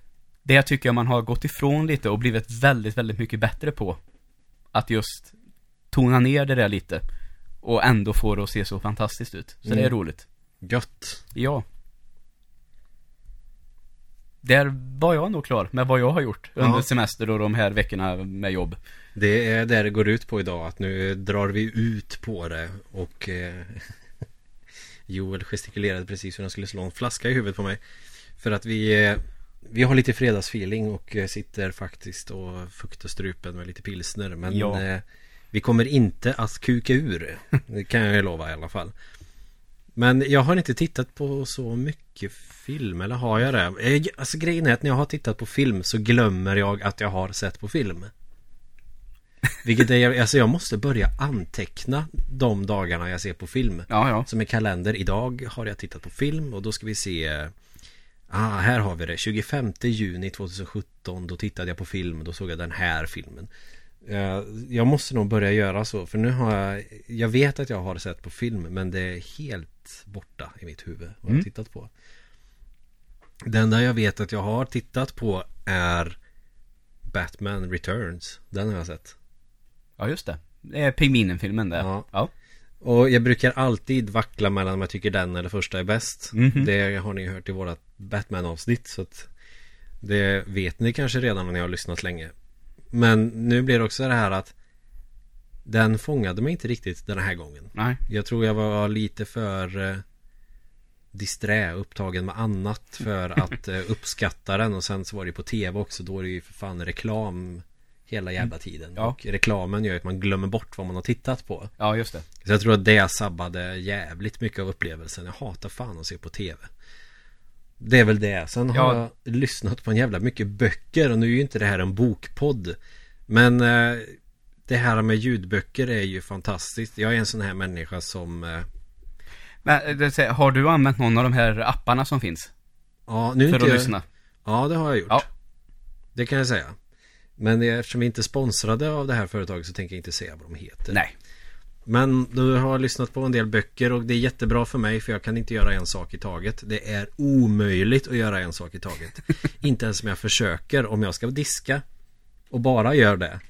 Det tycker jag man har gått ifrån lite och blivit väldigt, väldigt mycket bättre på. Att just tona ner det där lite. Och ändå få det att se så fantastiskt ut. Så det är Mm. roligt. Gött. Ja. Där var jag nog klar med vad jag har gjort under Ja. semester och de här veckorna med jobb. Det är där det går ut på idag att nu drar vi ut på det och eh, Joel gestikulerade precis hur han skulle slå en flaska i huvudet på mig. För att vi eh, Vi har lite fredagsfeeling och eh, sitter faktiskt och fuktar strupen med lite pilsner. Men Ja. eh, Vi kommer inte att kuka ur. Det kan jag ju lova i alla fall. Men jag har inte tittat på så mycket film eller har jag det? Alltså grejen är att när jag har tittat på film så glömmer jag att jag har sett på film vilket är, alltså jag måste börja anteckna de dagarna jag ser på film. Ja, ja. Som en kalender. Idag har jag tittat på film och då ska vi se Ah, här har vi det. 25 juni 2017 Då tittade jag på film Då såg jag den här filmen Eh, Jag måste nog börja göra så För nu har jag Jag vet att jag har sett på film Men det är helt borta i mitt huvud Vad jag Mm. har tittat på Det enda jag vet att jag har tittat på Är Batman Returns Den har jag sett Ja, just det. Det är Pingvinen-filmen där. Ja. ja. Och jag brukar alltid vackla mellan om jag tycker den eller första är bäst. Mhm. Det har ni hört i vårat Batman-avsnitt. Så att det vet ni kanske redan om ni har lyssnat länge. Men nu blir det också det här att den fångade mig inte riktigt den här gången. Nej. Jag tror jag var lite för eh, disträ, upptagen med annat för att eh, uppskatta den. Och sen så var det på tv också. Då är det ju för fan reklam hela jävla tiden. Ja. Och reklamen gör att man glömmer bort vad man har tittat på. Ja, just det. Så jag tror att det sabbade jävligt mycket av upplevelsen. Jag hatar fan att se på tv. Det är väl det. Sen har Ja. jag lyssnat på en jävla mycket böcker och nu är ju inte det här en bokpodd. Men eh, det här med ljudböcker är ju fantastiskt. Jag är en sån här människa som eh, Men, eh, det, har du använt någon av de här apparna som finns? Ja, nu För inte att jag... lyssna? Ja, det har jag gjort. Ja. Det kan jag säga. Men eftersom vi inte är sponsrade av det här företaget så tänker jag inte säga vad de heter. Nej. Men du har lyssnat på en del böcker och det är jättebra för mig för jag kan inte göra en sak i taget. Det är omöjligt att göra en sak i taget. inte ens om jag försöker. Om jag ska diska och bara gör det.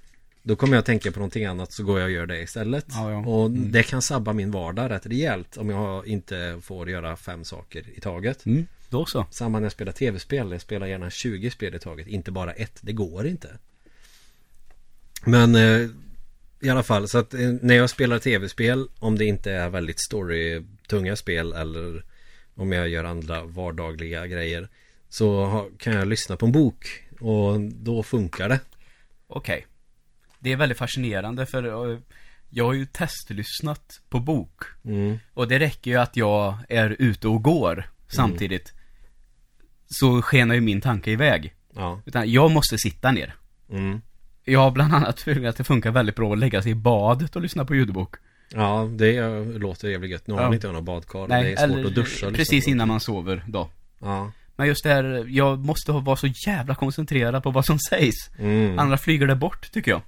Då kommer jag tänka på någonting annat så går jag och gör det istället. Ja, ja. Och det kan sabba min vardag rätt rejält om jag inte får göra fem saker i taget. Mm, då så. Samma när jag spelar tv-spel. Jag spelar gärna 20 spel i taget. Inte bara ett. Det går inte. Men eh, i alla fall. Så att eh, när jag spelar tv-spel. Om det inte är väldigt story-tunga spel. Eller om jag gör andra vardagliga grejer. Så ha, kan jag lyssna på en bok. Och då funkar det. Okej. Det är väldigt fascinerande för eh, jag har ju testlyssnat på bok. Mm. Och det räcker ju att jag är ute och går samtidigt. Så skenar ju min tanke iväg. Ja. Utan jag måste sitta ner. Mm. Jag har bland annat funnit att det funkar väldigt bra att lägga sig i badet och lyssna på ljudbok. Ja, det låter jävligt gött. Nu har Ja. man inte något badkar. Nej, det är svårt eller att duscha. liksom. precis innan man sover då. Ja. Men just det här, jag måste vara så jävla koncentrerad på vad som sägs. Mm. Andra flyger det bort, tycker jag.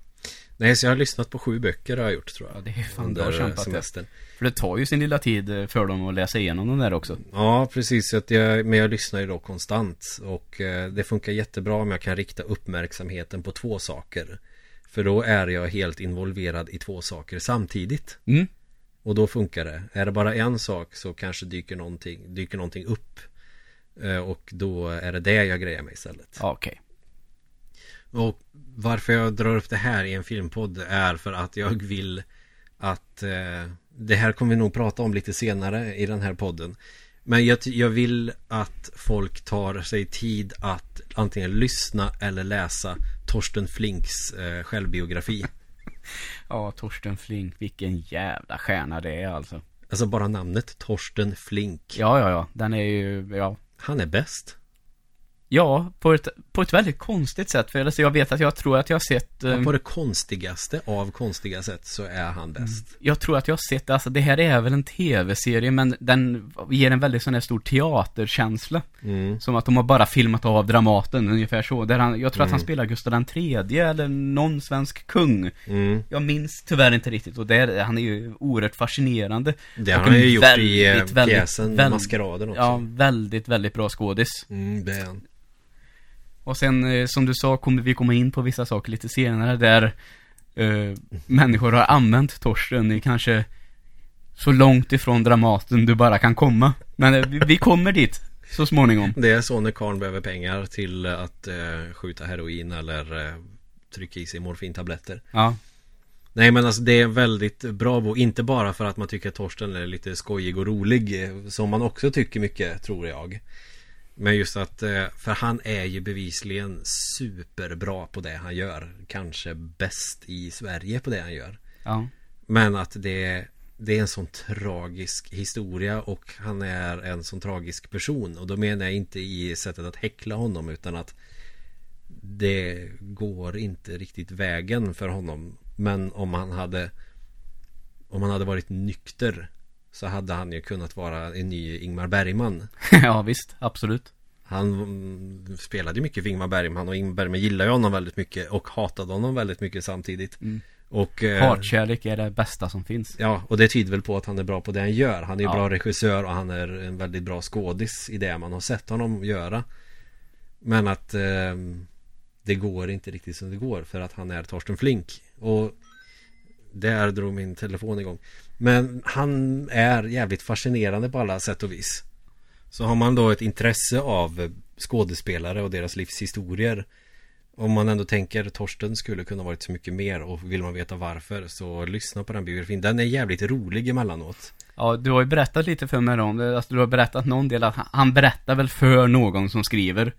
Nej, så jag har lyssnat på sju böcker har jag gjort tror jag. Ja, det är fan bra kämpat det. semestern. För det tar ju sin lilla tid eh, för dem att läsa igenom den där också. Ja, precis. Att jag, men jag lyssnar ju då konstant. Och eh, det funkar jättebra om jag kan rikta uppmärksamheten på två saker. För då är jag helt involverad i två saker samtidigt. Mm. Och då funkar det. Är det bara en sak så kanske dyker någonting, dyker någonting upp. Eh, Och då är det det jag grejer med istället. Okej. Och varför jag drar upp det här i en filmpodd är för att jag vill att eh, det här kommer vi nog prata om lite senare i den här podden. Men jag, jag vill att folk tar sig tid att antingen lyssna eller läsa Torsten Flinks eh, självbiografi. Ja, Torsten Flink, vilken jävla stjärna det är alltså. Alltså bara namnet Torsten Flink. Ja, ja, ja. Den är ju, ja. Han är bäst. Ja, på ett, på ett väldigt konstigt sätt. För alltså, jag vet att jag tror att jag har sett... eh, Och på det konstigaste av konstiga sätt så är han bäst. Jag tror att jag har sett, alltså det här är väl en tv-serie men den ger en väldigt sån här stor teaterkänsla. Mm. Som att de har bara filmat av Dramaten, ungefär så. Där han, jag tror att han Mm. spelar Gustav den tredje eller någon svensk kung. Mm. Jag minns tyvärr inte riktigt och där, han är ju oerhört fascinerande. Det har han ju gjort i eh, väldigt, väldigt, pjäsen väl- Maskeraden också. Ja, väldigt, väldigt bra skådis. Mm, det är han. Och sen, eh, som du sa, kommer vi komma in på vissa saker lite senare där eh, människor har använt Torsten i kanske så långt ifrån Dramaten du bara kan komma. Men eh, vi, vi kommer dit så småningom. Det är så när karln behöver pengar till att eh, skjuta heroin eller eh, trycka i sig morfintabletter. Ja, Nej men alltså det är väldigt bra bok. Inte bara för att man tycker att Torsten är lite skojig och rolig. eh, Som man också tycker mycket, tror jag. Men just att, eh, för han är ju bevisligen superbra på det han gör. Kanske bäst i Sverige på det han gör. ja, Men att det, det är en sån tragisk historia och han är en sån tragisk person. Och då menar jag inte i sättet att häckla honom utan att det går inte riktigt vägen för honom. Men om han hade om han hade varit nykter så hade han ju kunnat vara en ny Ingmar Bergman. ja visst, absolut. Han mm, spelade ju mycket för Ingmar Bergman och Ingmar Bergman gillade ju honom väldigt mycket och hatade honom väldigt mycket samtidigt. Mm. Och, eh, Hatkärlek är det bästa som finns. Ja, och det tyder väl på att han är bra på det han gör. Han är ju Ja. bra regissör och han är en väldigt bra skådis i det man har sett honom göra. Men att eh, det går inte riktigt som det går för att han är Torsten Flink. Och där drog min telefon igång. Men han är jävligt fascinerande på alla sätt och vis. Så har man då ett intresse av skådespelare och deras livshistorier om man ändå tänker Torsten skulle kunna varit så mycket mer och vill man veta varför så lyssna på den biografin. Den är jävligt rolig emellanåt. Ja, du har ju berättat lite för mig om det. Alltså, du har berättat någon del att han, berättar väl för någon som skriver.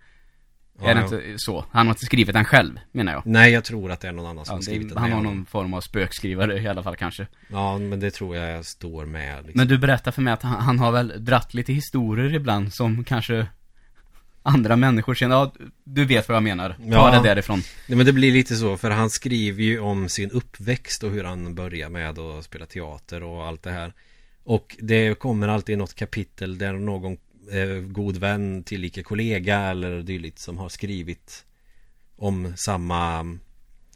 Är det inte så? Han har inte skrivit den själv, menar jag. Nej, jag tror att det är någon annan som Ja, skrivit den han har någon form av spökskrivare i alla fall kanske. Ja, men det tror jag står med. Liksom. Men du berättar för mig att han, han har väl dratt lite historier ibland som kanske andra människor känner, ja, du vet vad jag menar. Ta Ja. det därifrån. Nej, men det blir lite så, för han skriver ju om sin uppväxt och hur han börjar med att spela teater och allt det här. Och det kommer alltid något kapitel där någon eh, god vän, tillika kollega eller dylikt som har skrivit om samma,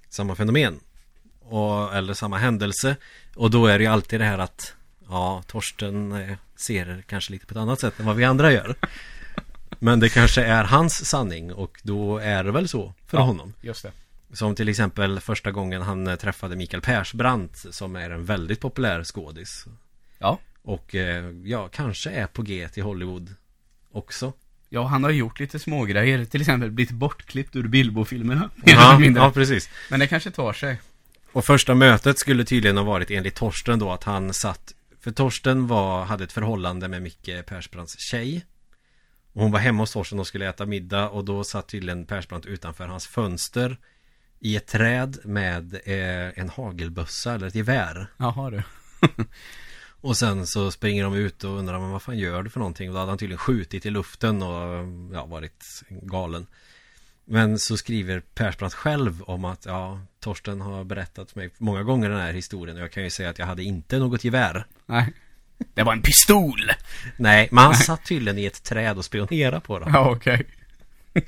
samma fenomen. Och, eller samma händelse. Och då är det ju alltid det här att ja, Torsten eh, ser kanske lite på ett annat sätt än vad vi andra gör. Men det kanske är hans sanning och då är det väl så för Ja. honom. Just det. Som till exempel första gången han eh, träffade Mikael Persbrandt som är en väldigt populär skådis. Ja. Och ja, kanske är på G till Hollywood också. Ja, han har gjort lite smågrejer. Till exempel blivit bortklippt ur Bilbo-filmerna. Ja, ja, precis. Men det kanske tar sig. Och första mötet skulle tydligen ha varit enligt Torsten då att han satt För Torsten var, hade ett förhållande med Micke Persbrandts tjej Och hon var hemma hos Torsten och skulle äta middag och då satt tydligen Persbrandt utanför hans fönster I ett träd med eh, en hagelbössa eller ett gevär Jaha du. Och sen så springer de ut och undrar men vad fan gör du för någonting? Och då hade han tydligen skjutit i luften och ja, varit galen Men så skriver Persbrandt själv om att ja, Torsten har berättat för mig många gånger den här historien och jag kan ju säga att jag hade inte något gevär. Nej. Det var en pistol! Nej, men han satt tydligen i ett träd och spionerade på dem. Ja, okej. Men,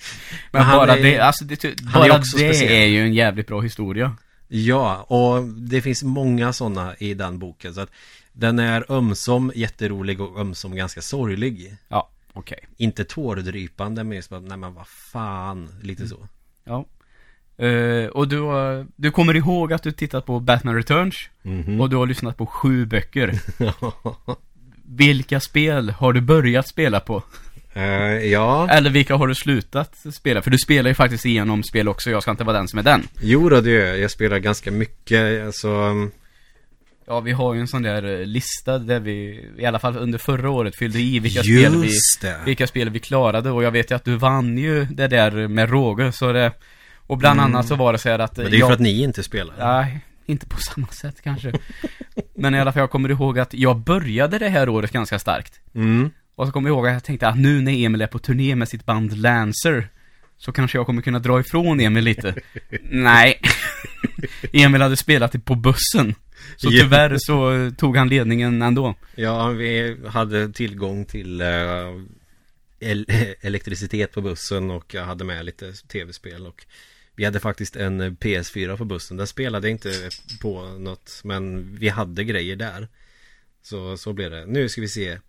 Men han bara är- det, alltså det, han är bara också det speciell. är ju en jävligt bra historia. Ja, och det finns många sådana i den boken så att den är ömsom jätterolig och ömsom ganska sorglig. Ja, okej. Inte tårdrypande men just bara, nej men vad fan, lite så. Ja. Eh, och du, har, du kommer ihåg att du tittat på Batman Returns Mhm. och du har lyssnat på sju böcker. Vilka spel har du börjat spela på? Eh, ja, Eller vilka har du slutat spela? För du spelar ju faktiskt igenom spel också, jag ska inte vara den som är den. jo då, det gör jag. Jag spelar ganska mycket, alltså Ja, vi har ju en sån där eh, lista där vi, i alla fall under förra året, fyllde i vilka spel vi, det! vilka spel vi klarade och jag vet ju att du vann ju det där med råge, så det, och bland annat så var det så här att Mm. Men det är ju jag, för att ni inte spelar. Nej, inte på samma sätt kanske. Men i alla fall, jag kommer ihåg att jag började det här året ganska starkt. Mm. Och så kommer jag ihåg att jag tänkte att nu när Emil är på turné med sitt band Lancer Så kanske jag kommer kunna dra ifrån Emil lite Nej Emil hade spelat det på bussen Så tyvärr så tog han ledningen ändå Ja, vi hade tillgång till eh, el- elektricitet på bussen och jag hade med lite tv-spel och vi hade faktiskt en eh, PS4 på bussen. Den spelade inte på något, men vi hade grejer där. Så, så blev det. Nu ska vi se.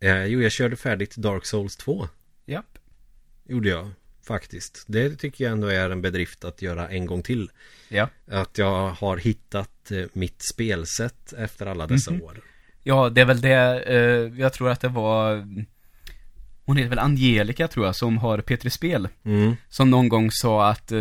Eh, jo, jag körde färdigt Dark Souls 2. Japp Gjorde jag, faktiskt. Det tycker jag ändå är en bedrift att göra en gång till. Ja Att jag har hittat eh, mitt spelsätt efter alla dessa Mhm. år. Ja, det är väl det, eh, jag tror att det var Hon heter väl Angelica tror jag, som har P3 Spel Mm. Som någon gång sa att eh,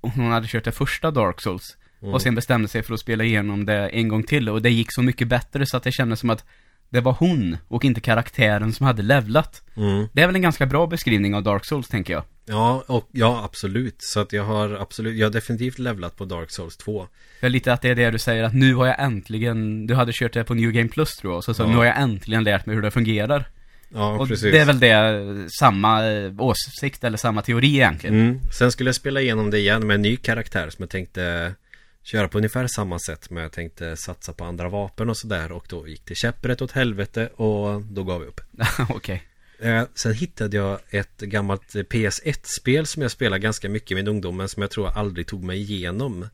hon hade kört det första Dark Souls Mm. Och sen bestämde sig för att spela igenom det en gång till och det gick så mycket bättre så att det kändes som att det var hon och inte karaktären som hade levlat. Mm. Det är väl en ganska bra beskrivning av Dark Souls tänker jag. Ja, och, ja absolut. Så att jag har absolut, jag har definitivt levlat på Dark Souls 2. För lite att det är det du säger att nu har jag äntligen, du hade kört det på New Game Plus tror jag, så, så Ja. nu har jag äntligen lärt mig hur det fungerar. Ja, och precis. det är väl det, samma eh, åsikt eller samma teori egentligen. Mm. Sen skulle jag spela igenom det igen med en ny karaktär som jag tänkte köra på ungefär samma sätt. Men jag tänkte satsa på andra vapen och sådär. Och då gick det käpprätt åt helvete och då gav jag upp. Okej. Eh, sen hittade jag ett gammalt PS1-spel som jag spelade ganska mycket i min ungdom men som jag tror jag aldrig tog mig igenom.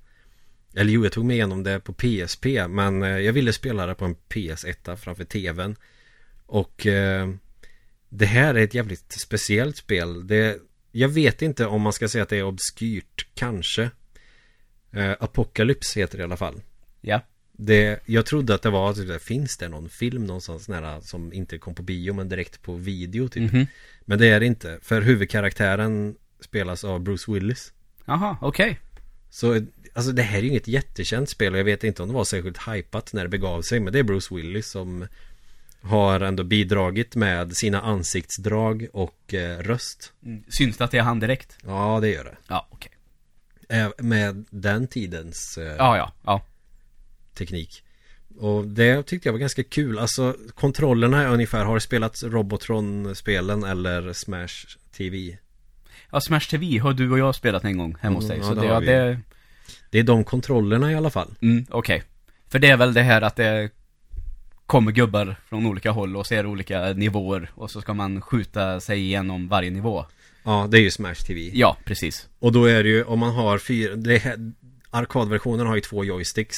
Eller jo, jag tog mig igenom det på PSP men eh, jag ville spela det på en PS1 framför TVn. Och eh, det här är ett jävligt speciellt spel. Det, jag vet inte om man ska säga att det är obskyrt, kanske. Eh, Apocalypse heter det i alla fall. Ja. Det, jag trodde att det var, typ, finns det någon film någonstans nära som inte kom på bio men direkt på video typ. Mhm. Men det är det inte, för huvudkaraktären spelas av Bruce Willis. Jaha, okej. Så alltså det här är ju inget jättekänt spel och jag vet inte om det var särskilt hypat när det begav sig men det är Bruce Willis som har ändå bidragit med sina ansiktsdrag och eh, röst. Mm. Syns det att det är han direkt? Ja, det gör det. Ja, okej. Eh, Med den tidens eh, Ja, ja, ja. Teknik. Och det tyckte jag var ganska kul. Alltså kontrollerna är ungefär, har du spelat Robotron-spelen eller Smash TV? Ja, Smash TV har du och jag spelat en gång hemma hos dig. Mm, så ja, det, det ja, det, Det är de kontrollerna i alla fall. mm, okej. För det är väl det här att det kommer gubbar från olika håll och så det olika nivåer och så ska man skjuta sig igenom varje nivå. Ja, det är ju Smash TV. Ja, precis. Och då är det ju, om man har fyra, det här, arkadversionen har ju två joysticks.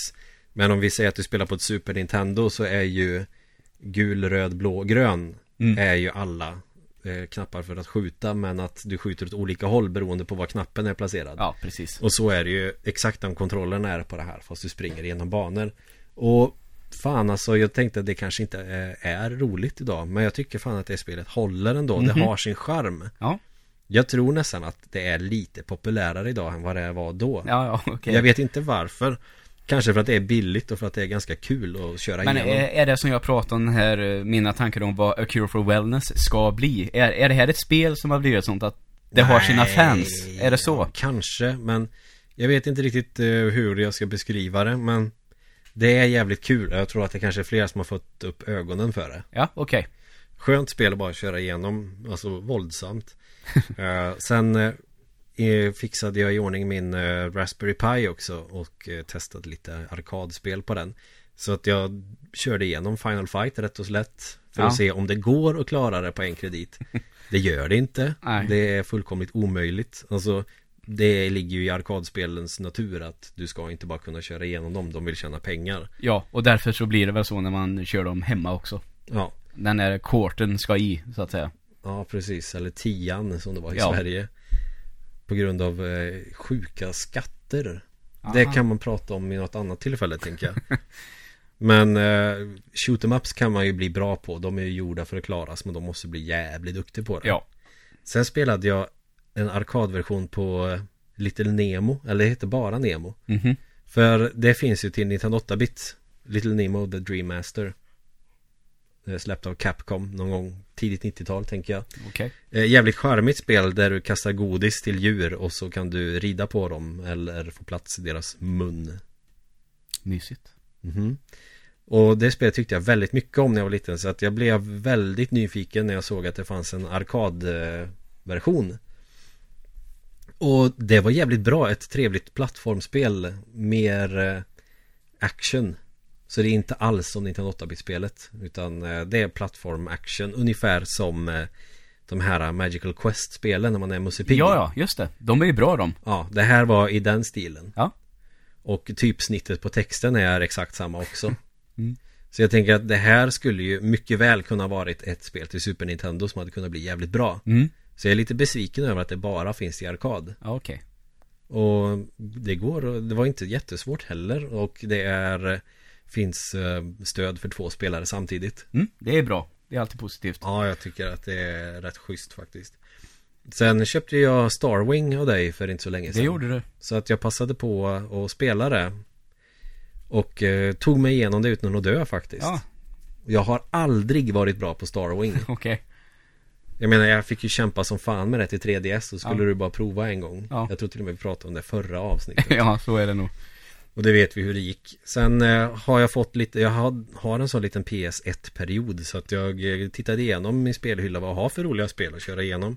Men om vi säger att du spelar på ett Super Nintendo så är ju gul, röd, blå, grön Mm. är ju alla eh, knappar för att skjuta men att du skjuter åt olika håll beroende på var knappen är placerad. Ja, precis. Och så är det ju exakt den kontrollen är på det här fast du springer genom banor. Och fan alltså jag tänkte att det kanske inte är, är roligt idag men jag tycker fan att det spelet håller ändå. Det Mhm. har sin charm. Ja, Jag tror nästan att det är lite populärare idag än vad det var då. ja, ja okej. Jag vet inte varför. Kanske för att det är billigt och för att det är ganska kul att köra Men igenom. är, är det som jag pratade om här, eh, mina tankar om vad A Cure for Wellness ska bli? Är, är det här ett spel som har blivit sånt att det har sina Nej, fans? Är det så? Kanske, men jag vet inte riktigt eh, hur jag ska beskriva det, men det är jävligt kul. Jag tror att det kanske är flera som har fått upp ögonen för det. Ja, okej. Skönt spel att bara köra igenom, alltså våldsamt. Eh, sen fixade jag i ordning min eh, Raspberry Pi också och eh, testade lite arkadspel på den. Så att jag körde igenom Final Fight rätt och slätt. För Ja. att se om det går att klara det på en kredit. Det gör det inte. Nej. Det är fullkomligt omöjligt. Alltså det ligger ju i arkadspelens natur att du ska inte bara kunna köra igenom dem. De vill tjäna pengar. Ja, och därför så blir det väl så när man kör dem hemma också. Ja, Den där korten ska i, så att säga. ja precis. Eller tian som det var i Ja. Sverige. På grund av eh, sjuka skatter. Det Aha. kan man prata om i något annat tillfälle tänker jag. Men eh, shoot em ups kan man ju bli bra på. De är ju gjorda för att klaras men de måste bli jävligt duktig på det. Ja. Sen spelade jag en arkadversion på eh, Little Nemo. Eller det heter bara Nemo. Mhm. För det finns ju till 1908-bit. Little Nemo The Dream Master. Eh, Släppt av Capcom någon gång tidigt 90-tal tänker jag. Okej. Eh, jävligt charmigt spel där du kastar godis till djur och så kan du rida på dem eller få plats i deras mun. Mysigt. Mhm. Och det spelet tyckte jag väldigt mycket om när jag var liten så att jag blev väldigt nyfiken när jag såg att det fanns en arkadversion. Och det var jävligt bra, ett trevligt plattformsspel, mer eh, action. Så det är inte alls som 1908-bit-spelet utan eh, det är plattform-action ungefär som eh, de här Magical Quest-spelen när man är Musse Pigg. Ja, ja, just det. De är ju bra de. Ja, det här var i den stilen. Ja. Och typsnittet på texten är exakt samma också. Mm. Så jag tänker att det här skulle ju mycket väl kunna varit ett spel till Super Nintendo som hade kunnat bli jävligt bra. Mm. Så jag är lite besviken över att det bara finns i arkad. Ja, okej. Och det går, det var inte jättesvårt heller. Och det är, finns eh, stöd för två spelare samtidigt. Mm, det är bra. Det är alltid positivt. Ja, jag tycker att det är rätt schysst faktiskt. Sen köpte jag Starwing av dig för inte så länge sedan. Det gjorde du. Så att jag passade på att spela det. Och eh, tog mig igenom det utan att dö faktiskt. Ja, Jag har aldrig varit bra på Starwing. okej. Jag menar jag fick ju kämpa som fan med det till 3DS. Så skulle Ja. du bara prova en gång. Ja. Jag tror till och med vi pratade om det förra avsnittet. ja, så är det nog. Och det vet vi hur det gick. Sen eh, har jag fått lite, jag har, en sån liten PS1-period. Så att jag eh, tittade igenom min spelhylla vad jag har för roliga spel att köra igenom.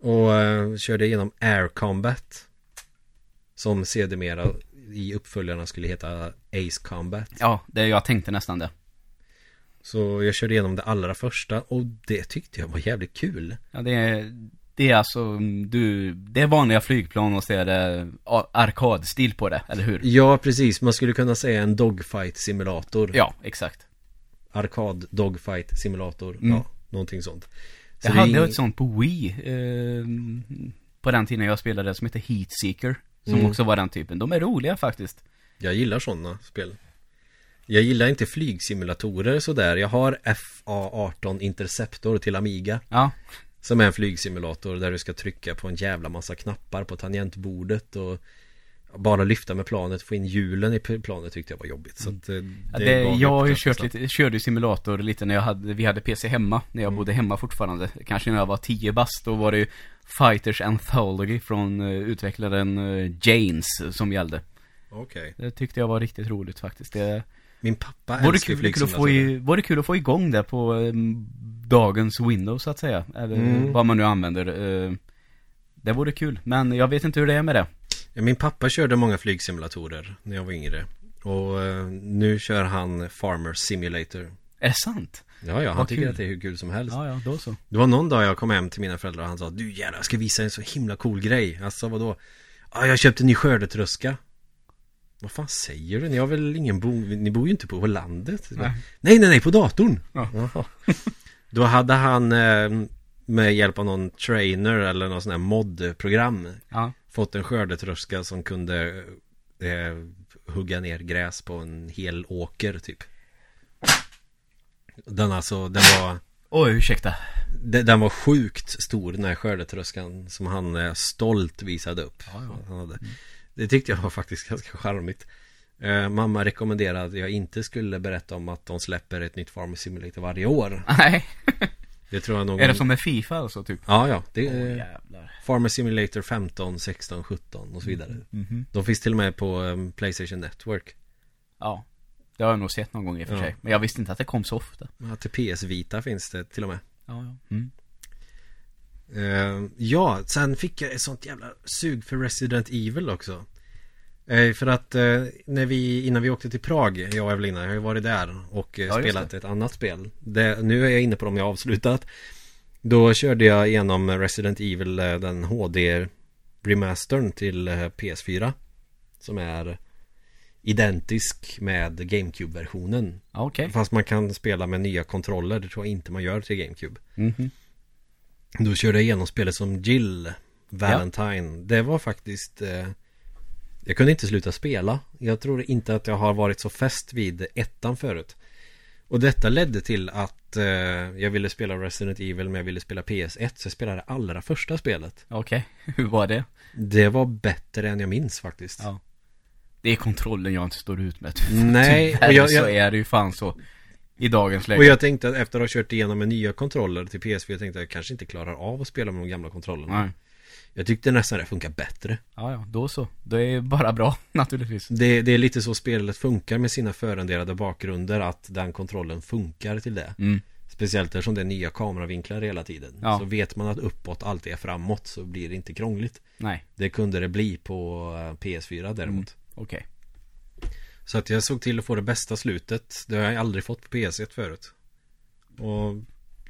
Och eh, körde igenom Air Combat. Som sedermera i uppföljarna skulle heta Ace Combat. Ja, det, jag tänkte nästan det. Så jag körde igenom det allra första och det tyckte jag var jävligt kul. Ja, det är, det är alltså, mm, du, det är vanliga flygplan och så är det arkadstil på det, eller hur? Ja, precis. Man skulle kunna säga en dogfight simulator. Ja, exakt. Arkad dogfight simulator. Mm. Ja, någonting sånt. Så Jag hade ing- ett sånt på Wii eh, På den tiden jag spelade som heter Heatseeker Som Mm. också var den typen. De är roliga faktiskt. Jag gillar sådana spel. Jag gillar inte flygsimulatorer sådär. Jag har FA18 Interceptor till Amiga. Ja, Som är en flygsimulator där du ska trycka på en jävla massa knappar på tangentbordet och bara lyfta med planet, få in hjulen i planet tyckte jag var jobbigt. Så eh, Mm. Ja, det det, jag har ju kört lite, körde simulator lite när jag hade, vi hade PC hemma, när jag Mm. bodde hemma fortfarande. Kanske när jag var 10 bast, då var det ju Fighters Anthology från uh, utvecklaren uh, Janes som gällde. Okej. Det tyckte jag var riktigt roligt faktiskt. Det Min pappa älskar kul, kul att få flygsimulatorer. i, vore kul att få igång det på um, dagens Windows så att säga. Eller Mm. vad man nu använder. Uh, det vore kul, men jag vet inte hur det är med det. Ja, min pappa körde många flygsimulatorer när jag var yngre. Och eh, nu kör han Farmer Simulator. Är det sant? Ja, ja, han Vad tycker kul. att det är hur kul som helst. Ja, ja, då så. Det var någon dag jag kom hem till mina föräldrar och han sa Du jävlar, jag ska visa en så himla cool grej Alltså vadå? Ja, jag köpte en ny skördetröska Vad fan säger du? Ni har väl ingen bo... Ni bor ju inte på landet? Nej. nej, nej, nej på datorn! Ja. Då hade han eh, med hjälp av någon trainer eller någon sån här mod-program Ja. Fått en skördetröska som kunde eh, hugga ner gräs på en hel åker typ Den alltså, den var Oj, ursäkta. de- Den var sjukt stor den här skördetröskan Som han eh, stolt visade upp Ja, ja. Han hade. Det tyckte jag var faktiskt ganska charmigt eh, Mamma rekommenderade att jag inte skulle berätta om att de släpper ett nytt Farmer Simulator varje år Nej. Det tror jag någon Är det som med Fifa alltså typ? Ja, ja, det är jävlar. Farmer Simulator 15, 16, 17 och så vidare Mhm. De finns till och med på um, Playstation Network Ja. Det har jag nog sett någon gång i och för Ja. sig. Men jag visste inte att det kom så ofta. Ja, till PS Vita finns det till och med Ja, ja. Mm. Eh, ja, sen fick jag ett sånt jävla sug för Resident Evil också. Eh, för att eh, när vi, innan vi åkte till Prag, jag och Evelina, jag har ju varit där och Ja, spelat ett annat spel. Det, nu är jag inne på dem jag avslutat. Då körde jag igenom Resident Evil, den HD remastern till eh, PS4. Som är identisk med GameCube-versionen. Okej. Fast man kan spela med nya kontroller, det tror jag inte man gör till GameCube. Mhm. Då körde jag igenom spelet som Jill Valentine. Det var faktiskt eh, Jag kunde inte sluta spela. Jag tror inte att jag har varit så fäst vid ettan förut. Och detta ledde till att eh, jag ville spela Resident Evil men jag ville spela PS1 så jag spelade allra första spelet. Okej. Hur var det? Det var bättre än jag minns faktiskt. Ja. Det är kontrollen jag inte står ut med. Nej, Tyvärr och jag- så jag- är det ju fan så. I dagens läge. Och jag tänkte att efter att ha kört igenom med nya kontroller till PS4 jag tänkte att jag kanske inte klarar av att spela med de gamla kontrollerna. Nej. Jag tyckte nästan det funkar bättre. Ja, ja, då så. Det är bara bra, naturligtvis. Det, det är lite så spelet funkar med sina förrenderade bakgrunder att den kontrollen funkar till det. Mm. Speciellt eftersom det är nya kameravinklar hela tiden. Ja. Så vet man att uppåt alltid är framåt så blir det inte krångligt. Nej, Det kunde det bli på eh, PS4 däremot. okej. Så att jag såg till att få det bästa slutet. Det har jag aldrig fått på PS1 förut. Och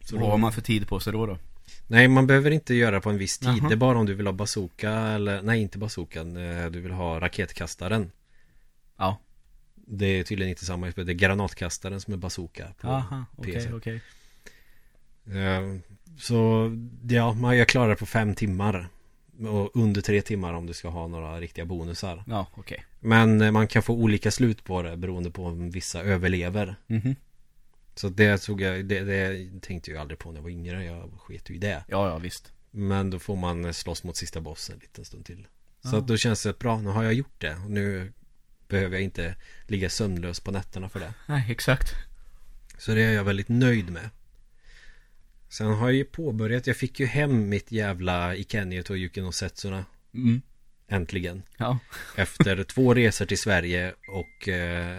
så Vad har man för tid på sig då då? Nej, man behöver inte göra på en viss tid. Jaha. Det är bara om du vill ha bazooka eller nej, inte bazookan. eh, Du vill ha raketkastaren. Ja. Det är tydligen inte samma Det är granatkastaren som är bazooka på Aha, okej, PC. okej. Eh, Så ja, man- jag klarar det på fem timmar. Under tre timmar om du ska ha några riktiga bonusar. Ja, okej. Men eh, man kan få olika slut på det beroende på om vissa överlever. Mhm. Så det tog jag, det, det tänkte jag aldrig på när jag var yngre. Jag sket ju i det. Ja, ja, visst. Men då får man eh, slåss mot sista bossen en liten stund till. Så Ja. att då känns det bra, nu har jag gjort det. Och nu behöver jag inte ligga sömnlös på nätterna för det. Nej, exakt. Så det är jag väldigt nöjd med. Sen har jag ju påbörjat, jag fick ju hem mitt jävla Ikeniet och Yuki no Setsuna Mm. Äntligen. Ja. Efter två resor till Sverige och eh,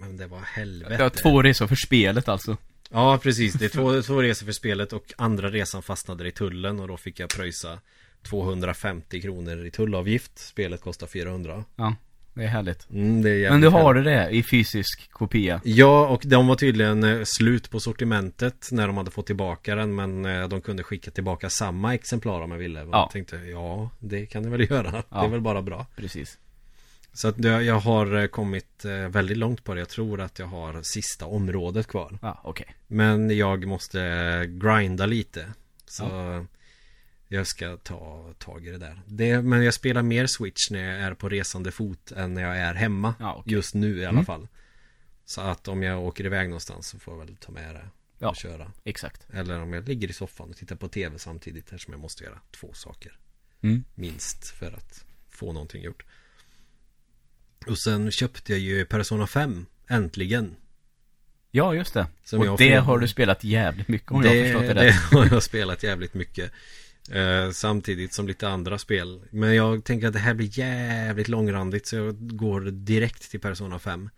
Men det var helvete. Har två resor för spelet alltså. Ja precis, det är två, två resor för spelet och andra resan fastnade i tullen och då fick jag pröjsa 250 kronor i tullavgift. Spelet kostar 400. Ja, det är härligt. Mm, det är Men du har det där i fysisk kopia? Ja, och de var tydligen eh, slut på sortimentet när de hade fått tillbaka den Men eh, de kunde skicka tillbaka samma exemplar om jag ville Ja. jag tänkte, ja det kan de väl göra Ja. Det är väl bara bra Precis. Så att jag, har eh, kommit väldigt långt på det Jag tror att jag har sista området kvar Ja, okej. Men jag måste grinda lite Så jag ska ta tag i det där det, Men jag spelar mer Switch när jag är på resande fot än när jag är hemma Ja, okej. Just nu i alla Mm. fall Så att om jag åker iväg någonstans så får jag väl ta med det Ja. och köra Exakt. Eller om jag ligger i soffan och tittar på tv samtidigt Eftersom jag måste göra två saker Mm. Minst för att få någonting gjort Och sen köpte jag ju Persona 5 Äntligen Ja, just det. Som och det får- har du spelat jävligt mycket om jag har förstått det, det rätt. har jag spelat jävligt mycket eh, Samtidigt som lite andra spel. Men jag tänker att det här blir jävligt långrandigt Så jag går direkt till Persona 5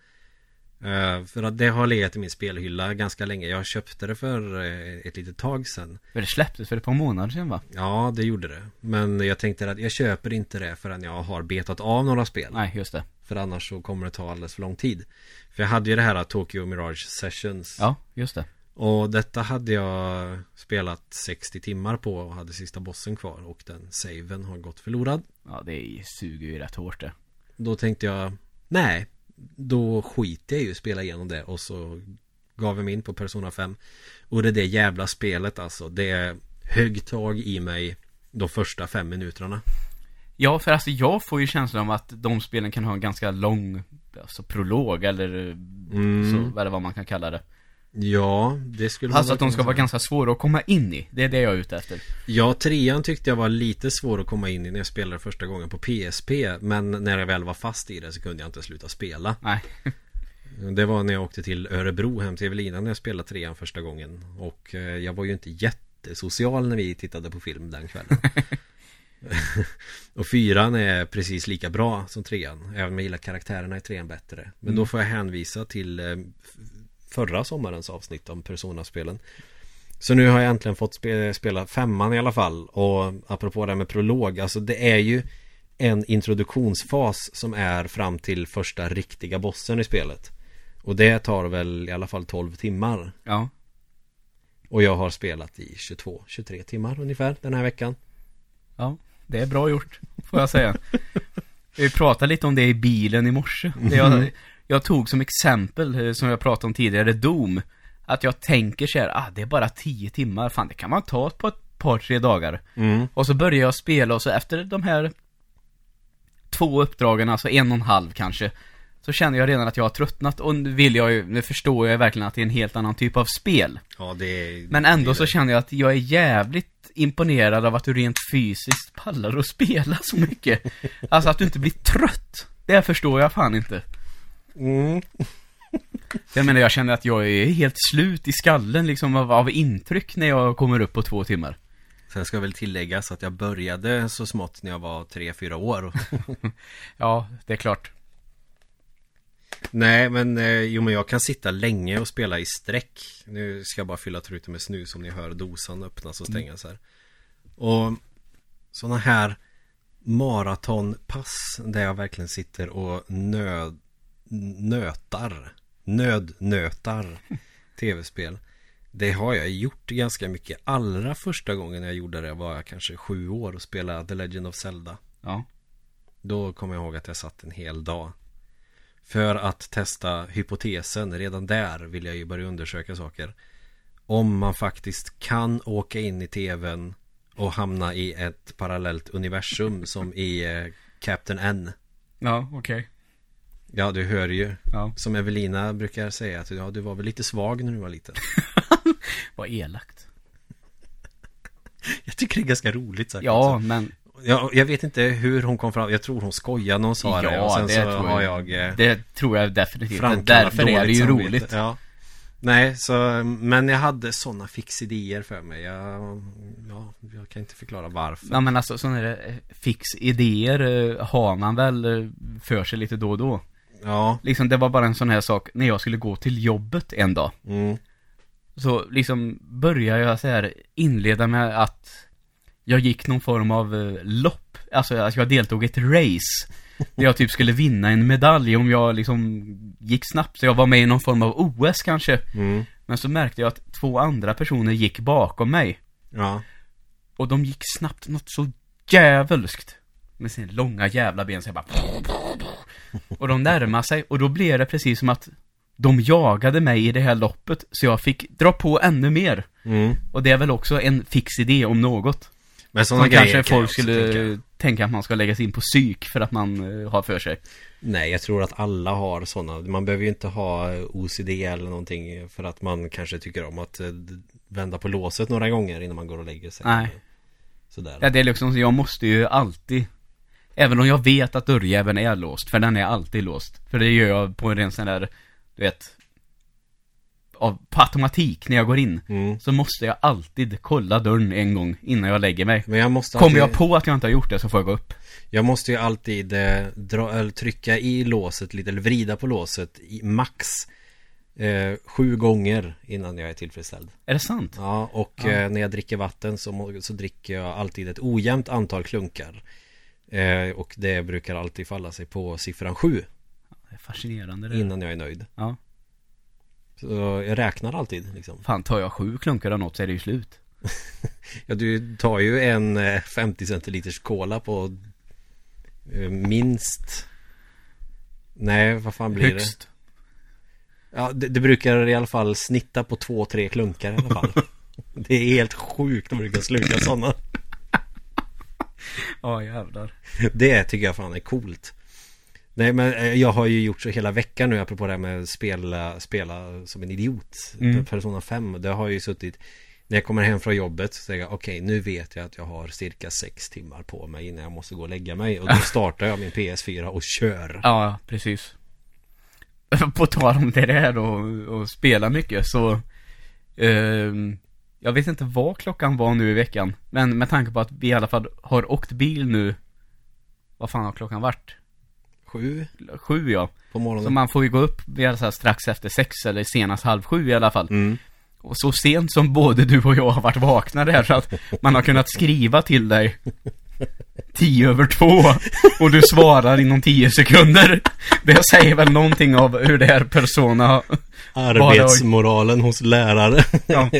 eh, För att det har legat i min spelhylla ganska länge. Jag köpte det för eh, ett litet tag sedan. För det släpptes för ett par månader sedan va? Ja, det gjorde det. Men jag tänkte att jag köper inte det förrän jag har betat av några spel. Nej, just det. För annars så kommer det ta alldeles för lång tid. För jag hade ju det här Tokyo Mirage Sessions. Ja, just det. Och detta hade jag spelat 60 timmar på och hade sista bossen kvar och den saven har gått förlorad. Ja, det suger ju rätt hårt det. Då tänkte jag, nej, då skiter jag ju spela igenom det och så gav jag mig in på Persona 5. Och det är det jävla spelet alltså, det är högtag i mig de första fem minuterna. Ja, för alltså jag får ju känslan av att de spelen kan ha en ganska lång Alltså prolog eller Mm. så, eller vad man kan kalla det Ja, det skulle Alltså att de ska vara ganska svåra att komma in i. Det är det jag är ute efter. Ja, trean tyckte jag var lite svår att komma in i när jag spelade första gången på PSP Men när jag väl var fast i det så kunde jag inte sluta spela. Nej, Det var när jag åkte till Örebro hem till Evelina när jag spelade trean första gången. Och eh, jag var ju inte jättesocial när vi tittade på film den kvällen. Och fyran är precis lika bra som trean Även om jag gillar karaktärerna i trean bättre. Men Mm. då får jag hänvisa till eh, förra sommarens avsnitt om Persona-spelen Så nu har jag äntligen fått spe, spela femman i alla fall. Och apropå det här med prolog, alltså det är ju en introduktionsfas som är fram till första riktiga bossen i spelet. Och det tar väl i alla fall 12 timmar. Ja. Och jag har spelat i 22-23 timmar ungefär den här veckan. Ja, det är bra gjort, får jag säga. Vi pratade lite om det i bilen i morse. Jag, jag tog som exempel, eh, som jag pratade om tidigare, Doom. Att jag tänker så här, ah, det är bara 10 timmar, fan det kan man ta på ett par, tre dagar. Mm. Och så börjar jag spela och så efter de här två uppdragen, alltså en och en halv kanske, så känner jag redan att jag har tröttnat och nu vill jag ju, nu förstår jag verkligen att det är en helt annan typ av spel. Ja, det är... Men ändå det så känner jag att jag är jävligt imponerad av att du rent fysiskt pallar att spela så mycket. Alltså att du inte blir trött. Det förstår jag fan inte. Mm. Jag menar, jag känner att jag är helt slut i skallen liksom av, av intryck när jag kommer upp på två timmar. Sen ska väl tilläggas att jag började så smått när jag var 3-4 år. Ja, det är klart. Nej, men eh, jo, men jag kan sitta länge och spela i sträck. Nu ska jag bara fylla truten med snus om ni hör dosan öppnas och stängas här. Och sådana här maratonpass där jag verkligen sitter och nöd, nötar, nödnötar tv-spel. Det har jag gjort ganska mycket. Allra första gången jag gjorde det var jag kanske sju år och spelade The Legend of Zelda. Ja. Då kommer jag ihåg att jag satt en hel dag. För att testa hypotesen. Redan där vill jag ju börja undersöka saker. Om man faktiskt kan åka in i tvn och hamna i ett parallellt universum som i eh, Captain N. Ja, okej. Ja, du hör ju. Ja. Som Evelina brukar säga att ja, du var väl lite svag när du var liten. Vad elakt. Jag tycker det är ganska roligt sagt. Ja, också. men Ja, jag vet inte hur hon kom fram. Jag tror hon skojade när hon sa det. Och Ja, sen det så tror har jag. jag eh, det tror jag definitivt. Därför är det ju samvete. roligt. Ja. Nej, så, men jag hade sådana fixidéer för mig. Jag, ja, jag kan inte förklara varför. Ja men alltså sådana eh, fix idéer eh, har man väl för sig lite då och då. Ja, Liksom det var bara en sån här sak när jag skulle gå till jobbet en dag. mm, Så liksom började jag så här inleda med att jag gick någon form av eh, lopp. Alltså att jag deltog i ett race. Där jag typ skulle vinna en medalj om jag liksom gick snabbt. Så jag var med i någon form av OS kanske. mm, Men så märkte jag att två andra personer gick bakom mig. ja, Och de gick snabbt något så djävulskt. Med sina långa jävla ben så jag bara... Och de närmade sig och då blev det precis som att de jagade mig i det här loppet. Så jag fick dra på ännu mer. mm. Och det är väl också en fix idé om något. Men sådana grejer kanske folk skulle tänka. tänka. att man ska lägga sig in på psyk för att man eh, har för sig. Nej, jag tror att alla har sådana. Man behöver ju inte ha OCD eller någonting för att man kanske tycker om att eh, vända på låset några gånger innan man går och lägger sig. Nej. Sådär. Ja, det är liksom, jag måste ju alltid Även om jag vet att dörrjäveln är låst, för den är alltid låst För det gör jag på en ren sån där, du vet av, På automatik när jag går in Mm. Så måste jag alltid kolla dörren en gång innan jag lägger mig Men jag måste Kommer alltid- jag på att jag inte har gjort det så får jag gå upp Jag måste ju alltid eh, dra, eller trycka i låset lite, eller vrida på låset i max eh, sju gånger innan jag är tillfredsställd. Är det sant? Ja, och Ja. Eh, när jag dricker vatten så, så dricker jag alltid ett ojämnt antal klunkar. Eh, och det brukar alltid falla sig på siffran sju Det är fascinerande det innan jag är nöjd. Ja Så jag räknar alltid liksom. Fan, tar jag sju klunkar av något så är det ju slut Ja, du tar ju en eh, 50 centiliters cola på eh, minst Nej, vad fan blir det? Högst Ja, det, det brukar i alla fall snitta på två, tre klunkar i alla fall. det är helt sjukt att brukar sluka sådana. Ja jävlar Det tycker jag fan är coolt. Nej men eh, jag har ju gjort så hela veckan nu apropå det här med spela, spela som en idiot. Mm. Persona 5. Det har ju suttit När jag kommer hem från jobbet så säger jag okej nu vet jag att jag har cirka sex timmar på mig innan jag måste gå och lägga mig. Och då startar jag min PS4 och kör. Ja, precis. På tal om det där då, och spela mycket så ehm, Jag vet inte vad klockan var nu i veckan Men med tanke på att vi i alla fall har åkt bil nu Vad fan har klockan varit? Sju Sju ja på morgonen. Så man får ju gå upp så strax efter sex eller senast halv sju i alla fall Mm. Och så sent som både du och jag har varit vakna där så att man har kunnat skriva till dig tio över två och du svarar inom tio sekunder. Det säger väl någonting av hur det här Persona Arbetsmoralen hos lärare. Ja.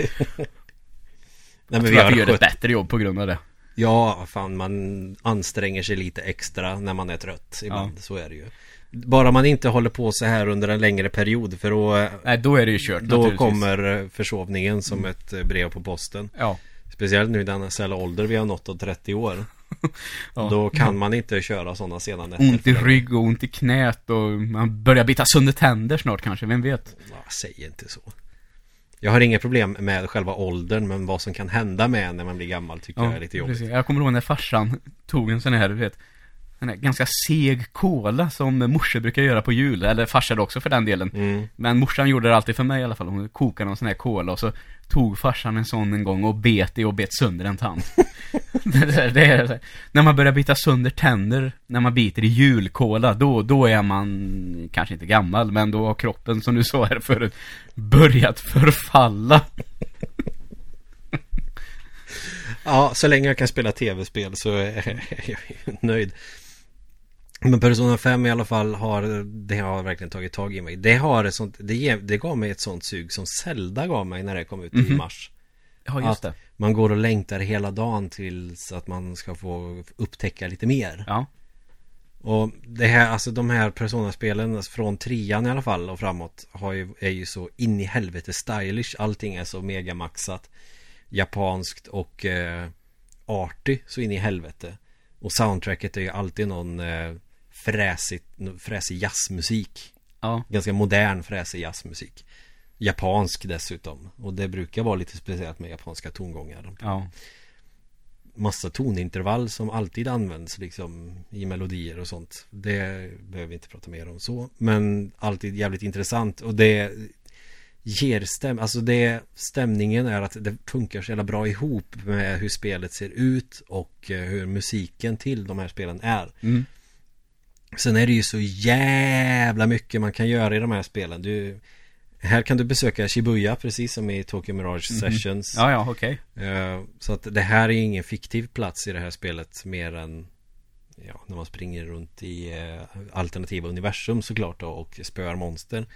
Nej, men vi har vi gör ett skött... bättre jobb på grund av det. Ja, fan man anstränger sig lite extra när man är trött ibland. Så är det ju. Bara man inte håller på så här under en längre period för då, Nej, då är det ju kört då kommer eh, försovningen som ett eh, brev på posten. Ja. Speciellt nu i denna sälla ålder vi har nått av 30 år. ja. Då kan man inte köra sådana sena nätter. Ont i rygg och ont i knät och man börjar bita sönder tänder snart kanske, vem vet? Ja, säg inte så. Jag har inga problem med själva åldern men vad som kan hända med när man blir gammal tycker jag är lite jobbigt. precis. Jag kommer ihåg när farsan tog en sån här, du vet En här ganska seg cola som morsor brukar göra på jul, eller farsor också för den delen Mm. Men morsan gjorde det alltid för mig i alla fall, hon kokade någon sån här cola och så tog farsan en sån en gång och bet i och bet sönder en tand det, det, det är, När man börjar bita sönder tänder, när man biter i julkola, då, då är man kanske inte gammal, men då har kroppen som du sa här förut börjat förfalla Ja, så länge jag kan spela tv-spel så är jag nöjd. Men Persona 5 i alla fall har, det har verkligen tagit tag i mig. Det har ett sånt, det, ger, det gav mig ett sånt sug som Zelda gav mig när det kom ut i Mhm. mars. Ja, just det Man går och längtar hela dagen tills att man ska få upptäcka lite mer. Ja, Och det här, alltså de här Persona-spelen alltså från trean i alla fall och framåt har ju, är ju så in i helvete stylish. Allting är så megamaxat. Japanskt och eh, arty så in i helvete. Och soundtracket är ju alltid någon eh, fräsigt, fräsig jazzmusik. ja, Ganska modern fräsig jazzmusik. Japansk dessutom. Och det brukar vara lite speciellt med japanska tongångar ja massa tonintervall som alltid används liksom i melodier och sånt. Det behöver vi inte prata mer om så. Men alltid jävligt intressant och det ger stäm, alltså det stämningen är att det funkar så jävla bra ihop med hur spelet ser ut och eh, hur musiken till de här spelen är. mm. Sen är det ju så jävla mycket man kan göra i de här spelen. Du, här kan du besöka Shibuya precis som i Tokyo Mirage Sessions. Ja, ja, okej. Eh, Så att det här är ingen fiktiv plats i det här spelet mer än Ja, när man springer runt i eh, alternativa universum såklart då och spöar monster.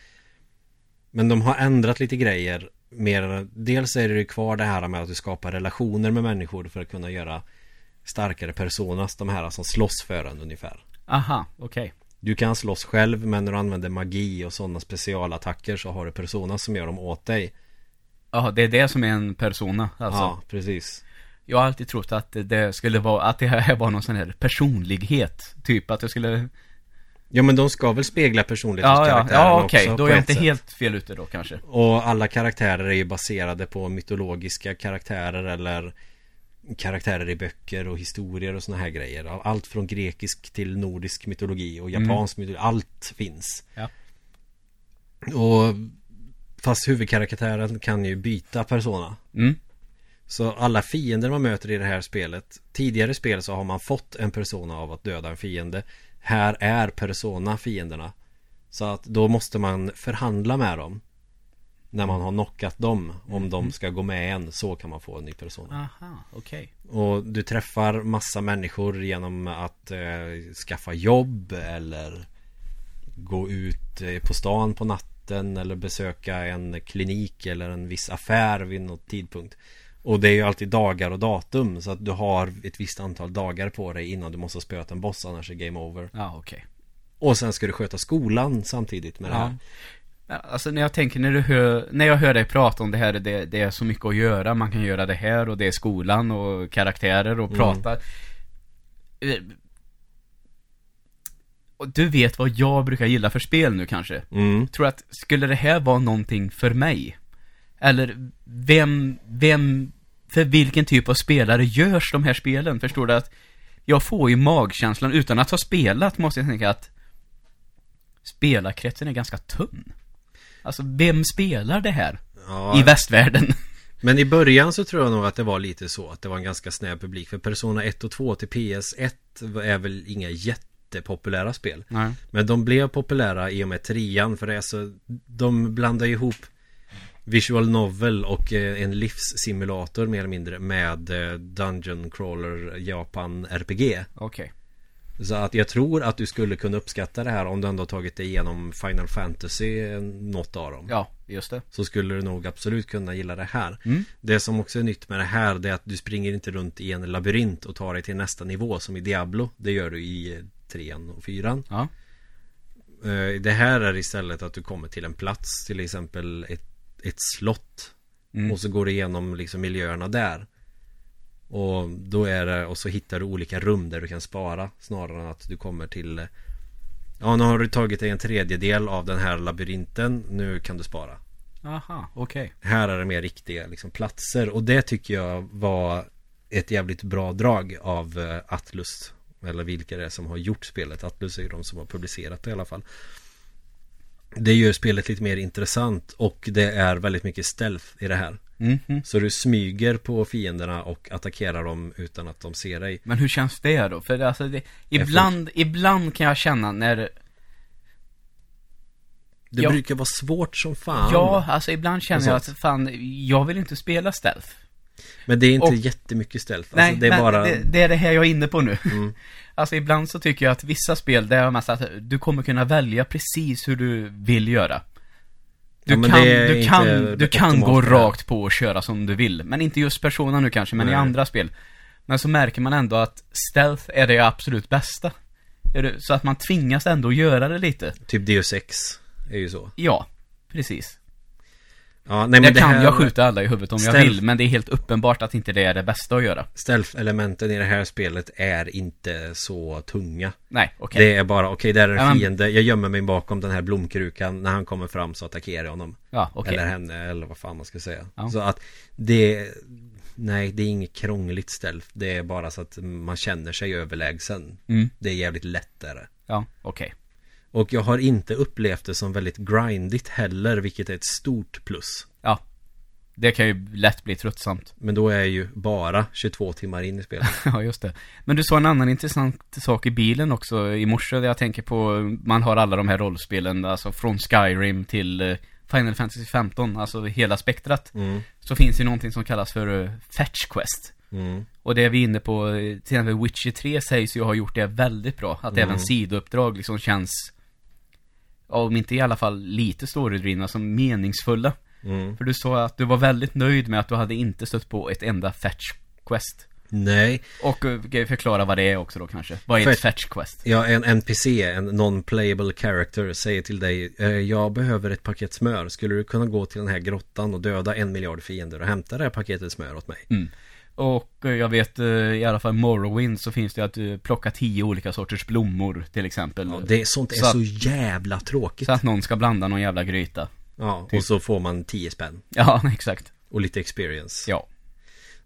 Men de har ändrat lite grejer. Mer Dels är det kvar det här med att du skapar relationer med människor för att kunna göra Starkare personas, de här som slåss för en ungefär Aha, okej. Du kan slåss själv men när du använder magi och sådana specialattacker så har du personas som gör dem åt dig. Ja, det är det som är en persona alltså. Ja, precis. Jag har alltid trott att det skulle vara, att det här var någon sån här personlighet Typ att det skulle Ja men de ska väl spegla personligheten Ja, ja, ja okej, då är jag inte sätt. helt fel ute då kanske. Och alla karaktärer är ju baserade på mytologiska karaktärer eller Karaktärer i böcker och historier och såna här grejer. Allt från grekisk till nordisk mytologi och japansk mytologi. Allt finns. Ja. Och Fast huvudkaraktären kan ju byta persona. Mm, Så alla fiender man möter i det här spelet Tidigare spel så har man fått en persona av att döda en fiende. Här är persona fienderna. Så att då måste man förhandla med dem När man har knockat dem Om de ska gå med en Så kan man få en ny persona aha, okej Och du träffar massa människor genom att eh, skaffa jobb eller gå ut eh, på stan på natten eller besöka en klinik eller en viss affär vid något tidpunkt. Och det är ju alltid dagar och datum så att du har ett visst antal dagar på dig innan du måste spöa en boss annars är game over. Ja, okej Och sen ska du sköta skolan samtidigt med det Ja. här. Alltså när jag tänker, när du hör, när jag hör dig prata om det här, det, det är så mycket att göra, man kan göra det här och det är skolan och karaktärer och Mm. prata Eh, Och du vet vad jag brukar gilla för spel nu kanske? Mm. Tror att, skulle det här vara någonting för mig? Eller, vem, vem, för vilken typ av spelare görs de här spelen? Förstår du att jag får ju magkänslan utan att ha spelat måste jag tänka att spelarkretsen är ganska tunn. Alltså, vem spelar det här? Ja, I västvärlden? Men i början så tror jag nog att det var lite så att det var en ganska snäv publik För Persona 1 och 2 till PS1 är väl inga jättepopulära spel Nej. Men de blev populära i och med trean för det är så De blandar ihop visual novel och eh, en livssimulator mer eller mindre med eh, Dungeon Crawler Japan RPG. Okej. Så att jag tror att du skulle kunna uppskatta det här om du ändå tagit dig igenom Final Fantasy, eh, något av dem. Ja, just det. Så skulle du nog absolut kunna gilla det här. Mm. Det som också är nytt med det här det är att du springer inte runt i en labyrint och tar dig till nästa nivå som i Diablo. Det gör du i eh, trean och fyran. Ja. Eh, Det här är istället att du kommer till en plats, till exempel ett, ett slott. Mm. Och så går du igenom liksom miljöerna där. Och då är det, och så hittar du olika rum där du kan spara snarare än att du kommer till Ja, nu har du tagit dig en tredjedel av den här labyrinten, nu kan du spara. Aha, okej. Här är det mer riktiga liksom, platser och det tycker jag var ett jävligt bra drag av eh, Atlus. Eller vilka det är som har gjort spelet. Atlus är ju de som har publicerat det i alla fall. Det gör spelet lite mer intressant och det är väldigt mycket stealth i det här. Mhm. Så du smyger på fienderna och attackerar dem utan att de ser dig. Men hur känns det då? För alltså det, ibland, ibland kan jag känna när Det Ja. brukar vara svårt som fan. Ja, alltså ibland känner jag sånt. att fan, jag vill inte spela stealth. Men det är inte Och- jättemycket stealth. Nej, alltså, det är bara... det, det är det här jag är inne på nu. Mm. Alltså ibland så tycker jag att vissa spel, det är mest att du kommer kunna välja precis hur du vill göra. Du Ja, kan, du kan, du kan gå rakt på och köra som du vill. Men inte just Persona nu kanske, men i Nej. andra spel. Men så märker man ändå att stealth är det absolut bästa. Så att man tvingas ändå göra det lite. Typ Deus Ex är ju så. Ja, precis. Ja, nej, men det kan här... jag skjuta alla i huvudet om jag Stealth- vill, men det är helt uppenbart att inte det är det bästa att göra. Stealth-elementen i det här spelet är inte så tunga. Nej, okej. Det är bara, okej, där är en fiende. Jag gömmer mig bakom den här blomkrukan. När han kommer fram så attackerar jag honom. Ja, okej. Eller henne, eller vad fan man ska säga. Ja. Så att det... Nej, det är inget krångligt stealth. Det är bara så att man känner sig överlägsen. Mm. Det är jävligt lättare. Ja, okej. Och jag har inte upplevt det som väldigt grindigt heller, vilket är ett stort plus. Ja. Det kan ju lätt bli tröttsamt. Men då är jag ju bara 22 timmar in i spelet. Ja, just det. Men du sa en annan intressant sak i bilen också i morse, jag tänker på, man har alla de här rollspelen, alltså från Skyrim till eh, Final Fantasy 15, alltså hela spektrat. Mm. Så finns det någonting som kallas för eh, Fetch Quest. Mm. Och det är vi inne på, eh, till exempel Witcher 3 sägs ju ha gjort det väldigt bra. Att Mm. även sidouppdrag liksom känns, om inte i alla fall lite storydrivna, som meningsfulla. Mm. För du sa att du var väldigt nöjd med att du hade inte stött på ett enda Fetch Quest. Nej, Och eh, förklara vad det är också då kanske? Vad är ett Fetch- Fetch Quest? ja, en NPC, en non-playable character, säger till dig eh, Jag behöver ett paket smör. Skulle du kunna gå till den här grottan och döda en miljard fiender och hämta det här paketet smör åt mig? Mm. Och eh, jag vet eh, i alla fall Morrowind så finns det att du plockar tio olika sorters blommor till exempel. Ja, det, sånt är Så så, att- jävla tråkigt. Så att någon ska blanda någon jävla gryta. Ja, typ. och så får man 10 spänn. Ja, exakt. Och lite experience. Ja.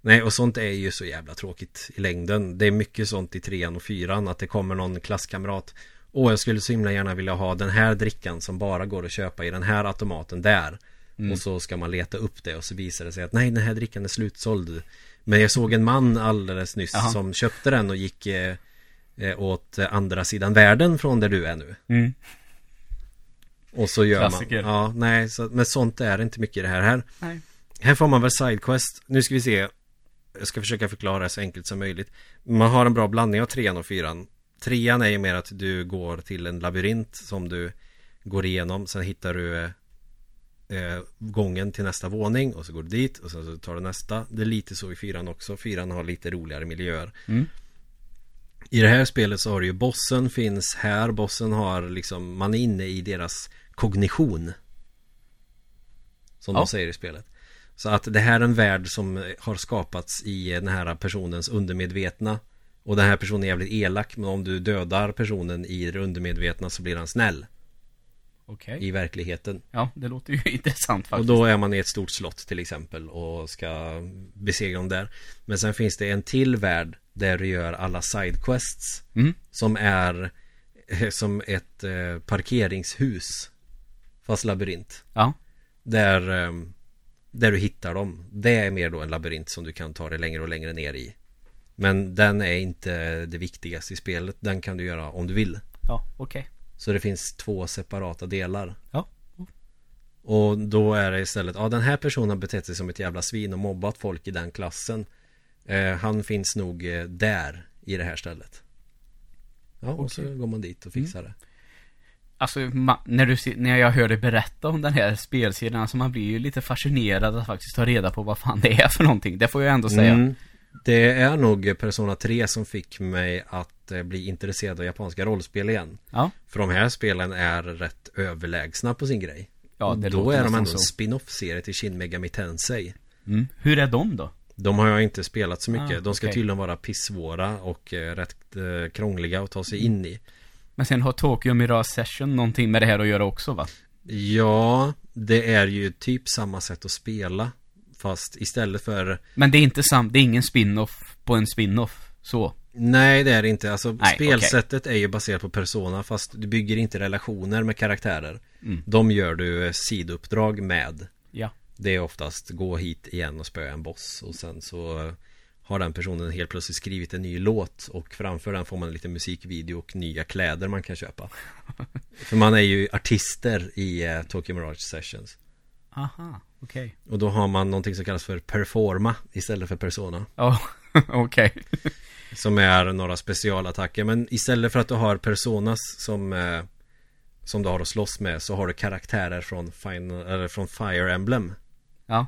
Nej, och sånt är ju så jävla tråkigt i längden. Det är mycket sånt i trean och fyran, att det kommer någon klasskamrat. Åh, jag skulle så himla gärna vilja ha den här drickan som bara går att köpa i den här automaten där. Mm. Och så ska man leta upp det och så visar det sig att nej, den här drickan är slutsåld. Men jag såg en man alldeles nyss Jaha. som köpte den och gick eh, eh, åt eh, andra sidan världen från där du är nu. Mm. Och så gör Klassiker. man. Ja, nej, så, men sånt är inte mycket i det här. här. Nej. Här får man väl sidequest. Nu ska vi se. Jag ska försöka förklara så enkelt som möjligt. Man har en bra blandning av trean och fyran. Trean är ju mer att du går till en labyrint som du går igenom. Sen hittar du eh, gången till nästa våning och så går du dit och sen så tar du nästa. Det är lite så i fyran också. Fyran har lite roligare miljöer. Mm. I det här spelet så har du ju bossen finns här. Bossen har liksom, man är inne i deras kognition. Som Ja. de säger i spelet. Så att det här är en värld som har skapats i den här personens undermedvetna. Och den här personen är jävligt elak. Men om du dödar personen i det undermedvetna så blir han snäll. Okej. I verkligheten. Ja, det låter ju intressant Och faktiskt. då är man i ett stort slott till exempel och ska besegra dem där. Men sen finns det en till värld där du gör alla sidequests. Mm. Som är eh, som ett eh, parkeringshus. Fast labyrint. Ja. Där, eh, där du hittar dem. Det är mer då en labyrint som du kan ta dig längre och längre ner i. Men den är inte det viktigaste i spelet. Den kan du göra om du vill. Ja, okej. Så det finns två separata delar. Ja. Och då är det istället, ja den här personen har betett sig som ett jävla svin och mobbat folk i den klassen. Eh, han finns nog eh, där i det här stället. Ja, och så Okej. går man dit och fixar det. Alltså, när, du, när jag hör dig berätta om den här spelserien, alltså man blir ju lite fascinerad att faktiskt ta reda på vad fan det är för någonting. Det får jag ändå säga. Mm. Det är nog Persona 3 som fick mig att bli intresserad av japanska rollspel igen. Ja. För de här spelen är rätt överlägsna på sin grej. Ja, det då är de ändå en så. spin-off-serie till Shin Megami Tensei. Mm. Hur är de då? De har jag inte spelat så mycket. Ah, de ska okej. tydligen vara pissvåra och eh, rätt eh, krångliga att ta sig in i. Men sen har Tokyo Mirage Session någonting med det här att göra också va? Ja, det är ju typ samma sätt att spela. Fast istället för Men det är inte sam, det är ingen spin-off på en spin-off. Så. Nej det är det inte. Alltså Nej, spelsättet är ju baserat på Persona fast du bygger inte relationer med karaktärer. Mm. De gör du eh, sidouppdrag med. Ja. Det är oftast gå hit igen och spöa en boss och sen så eh, har den personen helt plötsligt skrivit en ny låt och framför den får man en liten musikvideo och nya kläder man kan köpa. För man är ju artister i eh, Tokyo Mirage Sessions. Aha, okej. Och då har man någonting som kallas för performa istället för persona. Ja, okej. Som är några specialattacker Men istället för att du har personas som eh, Som du har att slåss med Så har du karaktärer från, Final, eller från Fire Emblem Ja.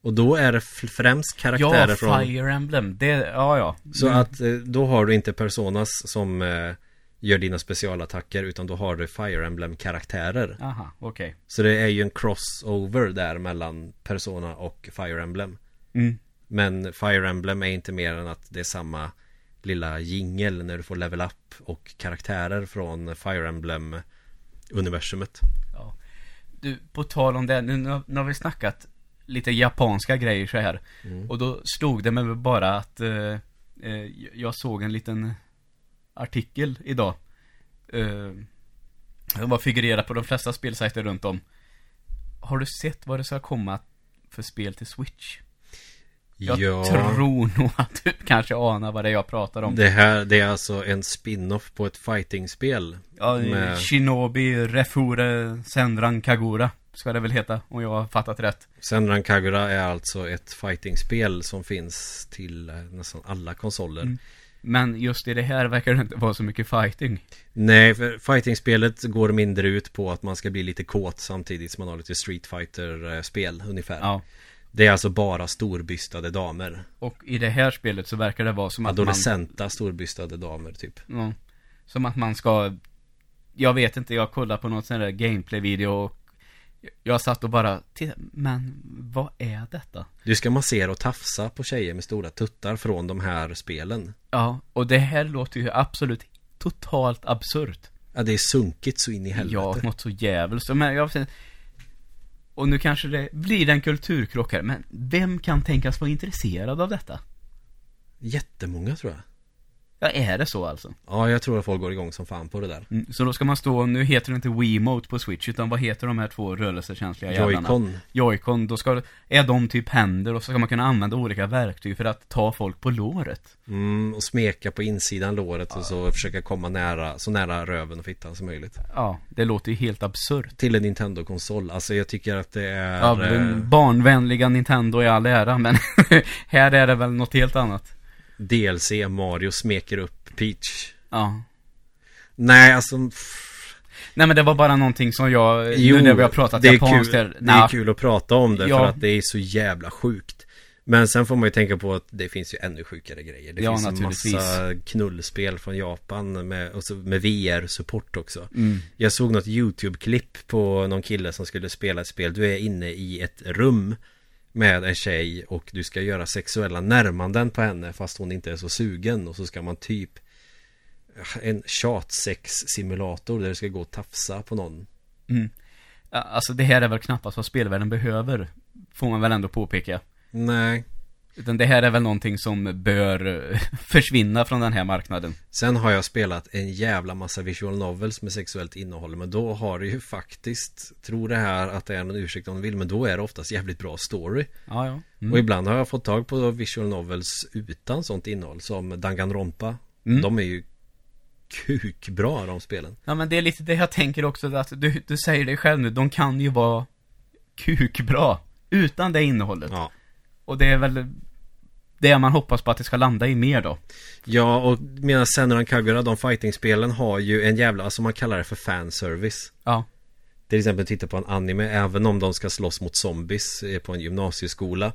Och då är det främst karaktärer Ja, från Fire Emblem. Det, ja, ja. Så Mm. att eh, då har du inte personas som eh, Gör dina specialattacker Utan då har du Fire Emblem karaktärer Aha, okej. Så det är ju en crossover där mellan Persona och Fire Emblem Mm. Men Fire Emblem är inte mer än att det är samma lilla jingel när du får level up och karaktärer från Fire Emblem universumet. Ja. Du, på tal om det, nu, nu har- vi snackat lite japanska grejer så här. Mm. Och då slog det mig bara att eh, eh, jag såg en liten artikel idag. Eh, den var figurerat på de flesta spelsajter runt om. Har du sett vad det ska komma för spel till Switch? Jag ja, tror nog att du kanske anar vad det är jag pratar om. det här det är alltså en spin-off på ett fighting-spel. Ja, med- Shinobi Refure Senran Kagura ska det väl heta, om jag har fattat rätt. Senran Kagura är alltså ett fighting-spel som finns till eh, nästan alla konsoler. Mm. Men just i det här verkar det inte vara så mycket fighting. Nej, för fighting-spelet går mindre ut på att man ska bli lite kåt samtidigt som man har lite Street Fighter-spel ungefär. Ja. Det är alltså bara storbystade damer. Och i det här spelet så verkar det vara som att man... Adolescenta storbystade damer typ. Ja, som att man ska... Jag vet inte, jag kollade på något sån där gameplay-video och jag satt och bara, "Titta, men vad är detta? Du ska massera och tafsa på tjejer med stora tuttar från de här spelen. Ja, och det här låter ju absolut totalt absurt. Ja, det är sunkigt så in i helvete. Ja, något så jävligt. Men jag och nu kanske det blir en kulturkrock här, men vem kan tänkas vara intresserad av detta? Jättemånga tror jag. Ja, är det så alltså? Ja, jag tror att folk går igång som fan på det där. Mm, Så då ska man stå, nu heter det inte Wiimote på Switch, utan vad heter de här två rörelsekänsliga jävlarna? Joy-Con. Joy-Con, då ska, är de typ händer och så ska man kunna använda olika verktyg för att ta folk på låret. Mm, och smeka på insidan låret och så försöka komma nära, så nära röven och fittan som möjligt. Ja, det låter ju helt absurt. Till en Nintendo-konsol. Alltså jag tycker att det är... Ja, eh, barnvänliga Nintendo i all ära, men här är det väl något helt annat. DLC Mario smeker upp Peach. Ja. Nej, alltså... Nej men det var bara någonting som jag, Jo, nu när vi har pratat det är kul, här, Det är kul att prata om det Ja. för att det är så jävla sjukt. Men sen får man ju tänka på att det finns ju ännu sjukare grejer. Det Ja, finns en massa knullspel från Japan med, och så med VR-support också. Mm. Jag såg något YouTube-klipp på någon kille som skulle spela ett spel. Du är inne i ett rum med en tjej och du ska göra sexuella närmanden på henne fast hon inte är så sugen och så ska man typ en tjatsex-simulator där du ska gå och tafsa på någon. Mm. Alltså det här är väl knappast vad spelvärlden behöver, får man väl ändå påpeka. Nej, Utan det här är väl någonting som bör eh, försvinna från den här marknaden. Sen har jag spelat en jävla massa visual novels med sexuellt innehåll Men då har det ju faktiskt Tror det här att det är någon ursäkt om du vill Men då är det oftast jävligt bra story Ja, ja. Mm. Och ibland har jag fått tag på visual novels utan sånt innehåll Som Danganronpa Mm. De är ju kukbra de spelen Ja men det är lite det jag tänker också att du, du säger det själv nu, de kan ju vara kukbra. Utan det innehållet. Ja. Och det är väl det man hoppas på att det ska landa i mer då. Ja, och medan Senran Kagura, de fightingspelen har ju en jävla, alltså man kallar det för fanservice. Ja. Till exempel titta på en anime, även om de ska slåss mot zombies eh, på en gymnasieskola.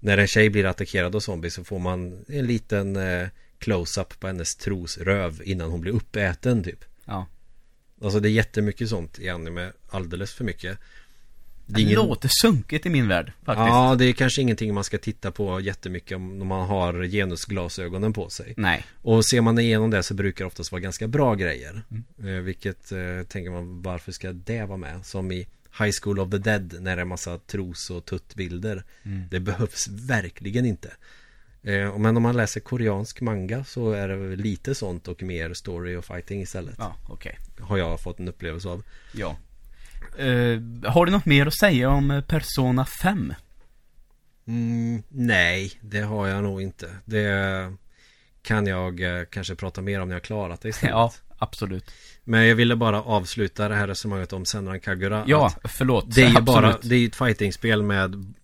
När en tjej blir attackerad av zombies så får man en liten eh, close-up på hennes trosröv innan hon blir uppäten typ. Ja. Alltså det är jättemycket sånt i anime, alldeles för mycket. Det ingen- låter sunkigt i min värld, faktiskt. Ja, det är kanske ingenting man ska titta på jättemycket om man har genusglasögonen på sig. Nej. Och ser man igenom det så brukar det oftast vara ganska bra grejer. Mm. Eh, vilket eh, tänker man, varför ska det vara med? Som i High School of the Dead när det är massa tros och tuttbilder. Mm. Det behövs verkligen inte. Eh, men om man läser koreansk manga så är det lite sånt och mer story och fighting istället. Ja, okej. Har jag fått en upplevelse av. Ja. Eh, har du något mer att säga om eh, Persona 5? Mm, nej, det har jag nog inte. Det kan jag eh, kanske prata mer om när jag klarat det istället. Ja, absolut. Men jag ville bara avsluta det här resonemanget om Senran Kagura. Ja, förlåt. Det är ju bara, det är ju ett fightingspel med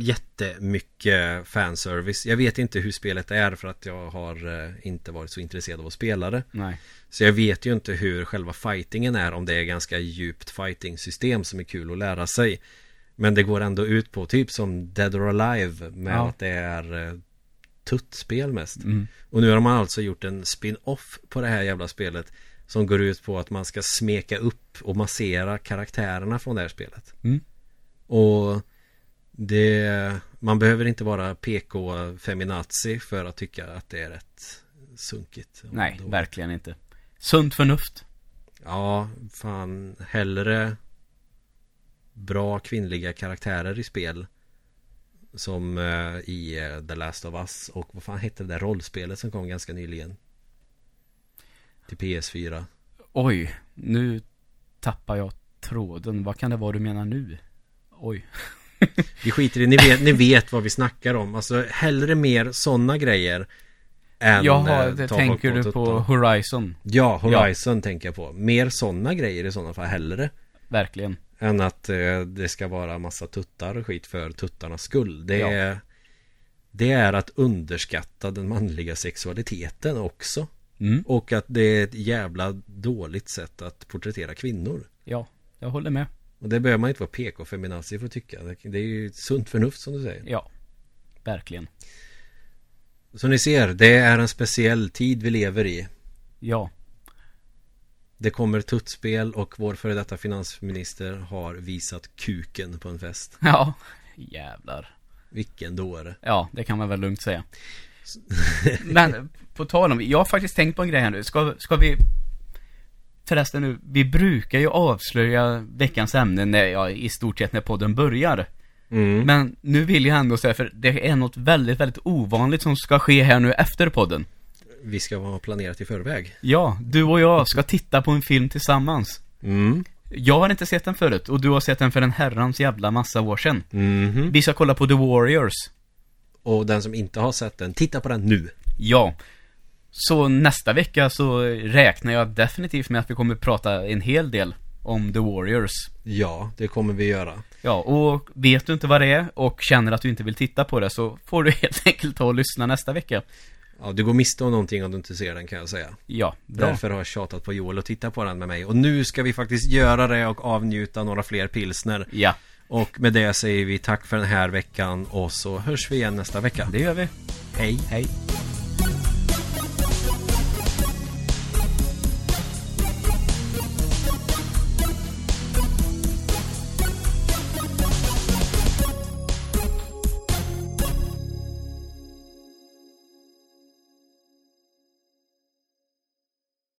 jättemycket fanservice. Jag vet inte hur spelet är för att jag har eh, inte varit så intresserad av att spela det. Nej. Så jag vet ju inte hur själva fightingen är om det är ganska djupt fighting-system som är kul att lära sig. Men det går ändå ut på typ som Dead or Alive med Ja. att det är eh, tuttspel mest. Mm. Och nu har man alltså gjort en spin-off på det här jävla spelet som går ut på att man ska smeka upp och massera karaktärerna från det här spelet. Mm. Och det, man behöver inte vara PK-feminazi för att tycka att det är rätt sunkigt. Nej, Då- verkligen inte. Sunt förnuft. Ja, fan hellre bra kvinnliga karaktärer i spel. Som eh, i eh, The Last of Us och vad fan hette det där rollspelet som kom ganska nyligen? Till PS4. Oj, nu tappar jag tråden. Vad kan det vara du menar nu? Oj. Vi skiter i, ni vet, ni vet vad vi snackar om. Alltså hellre mer sådana grejer. Än Jaha, eh, det tänker du på. Horizon. Ja, Horizon tänker jag på. Mer sådana grejer i sådana fall hellre. Verkligen. Än att eh, det ska vara massa tuttar och skit för tuttarnas skull. Det Ja. är Det är att underskatta den manliga sexualiteten också. Mm. Och att det är ett jävla dåligt sätt att porträttera kvinnor. Ja, jag håller med. Och det behöver man inte vara PK-feminazi för att tycka. Det- Det är ju sunt förnuft som du säger. Ja, verkligen. Som ni ser, det är en speciell tid vi lever i. Ja, Det kommer tuttspel och vår före detta finansminister har visat kuken på en fest. ja, jävlar. Vilken dåre. Ja, det kan man väl lugnt säga. Men på tal om, jag har faktiskt tänkt på en grej här nu. Ska, ska vi Förresten nu, vi brukar ju avslöja veckans ämne när, ja, i stort sett när podden börjar. Mm. Men nu vill jag ändå säga, för det är något väldigt, väldigt ovanligt som ska ske här nu efter podden. Vi ska vara planerat i förväg. Ja, du och jag ska titta på en film tillsammans. Mm. Jag har inte sett den förut och du har sett den för en herrans jävla massa år sedan. Mhm. Vi ska kolla på The Warriors. Och den som inte har sett den, titta på den nu. Ja. Så nästa vecka så räknar jag definitivt med att vi kommer prata en hel del om The Warriors. Ja, det kommer vi göra. Ja, och vet du inte vad det är och känner att du inte vill titta på det så får du helt enkelt ta och lyssna nästa vecka. Ja, du går miste om någonting om du inte ser den kan jag säga. Ja, bra. Därför har jag tjatat på Joel att titta på den med mig. Och nu ska vi faktiskt göra det och avnjuta några fler pilsner. Ja, Och med det säger vi tack för den här veckan och så hörs vi igen nästa vecka. det gör vi. Hej! Hej.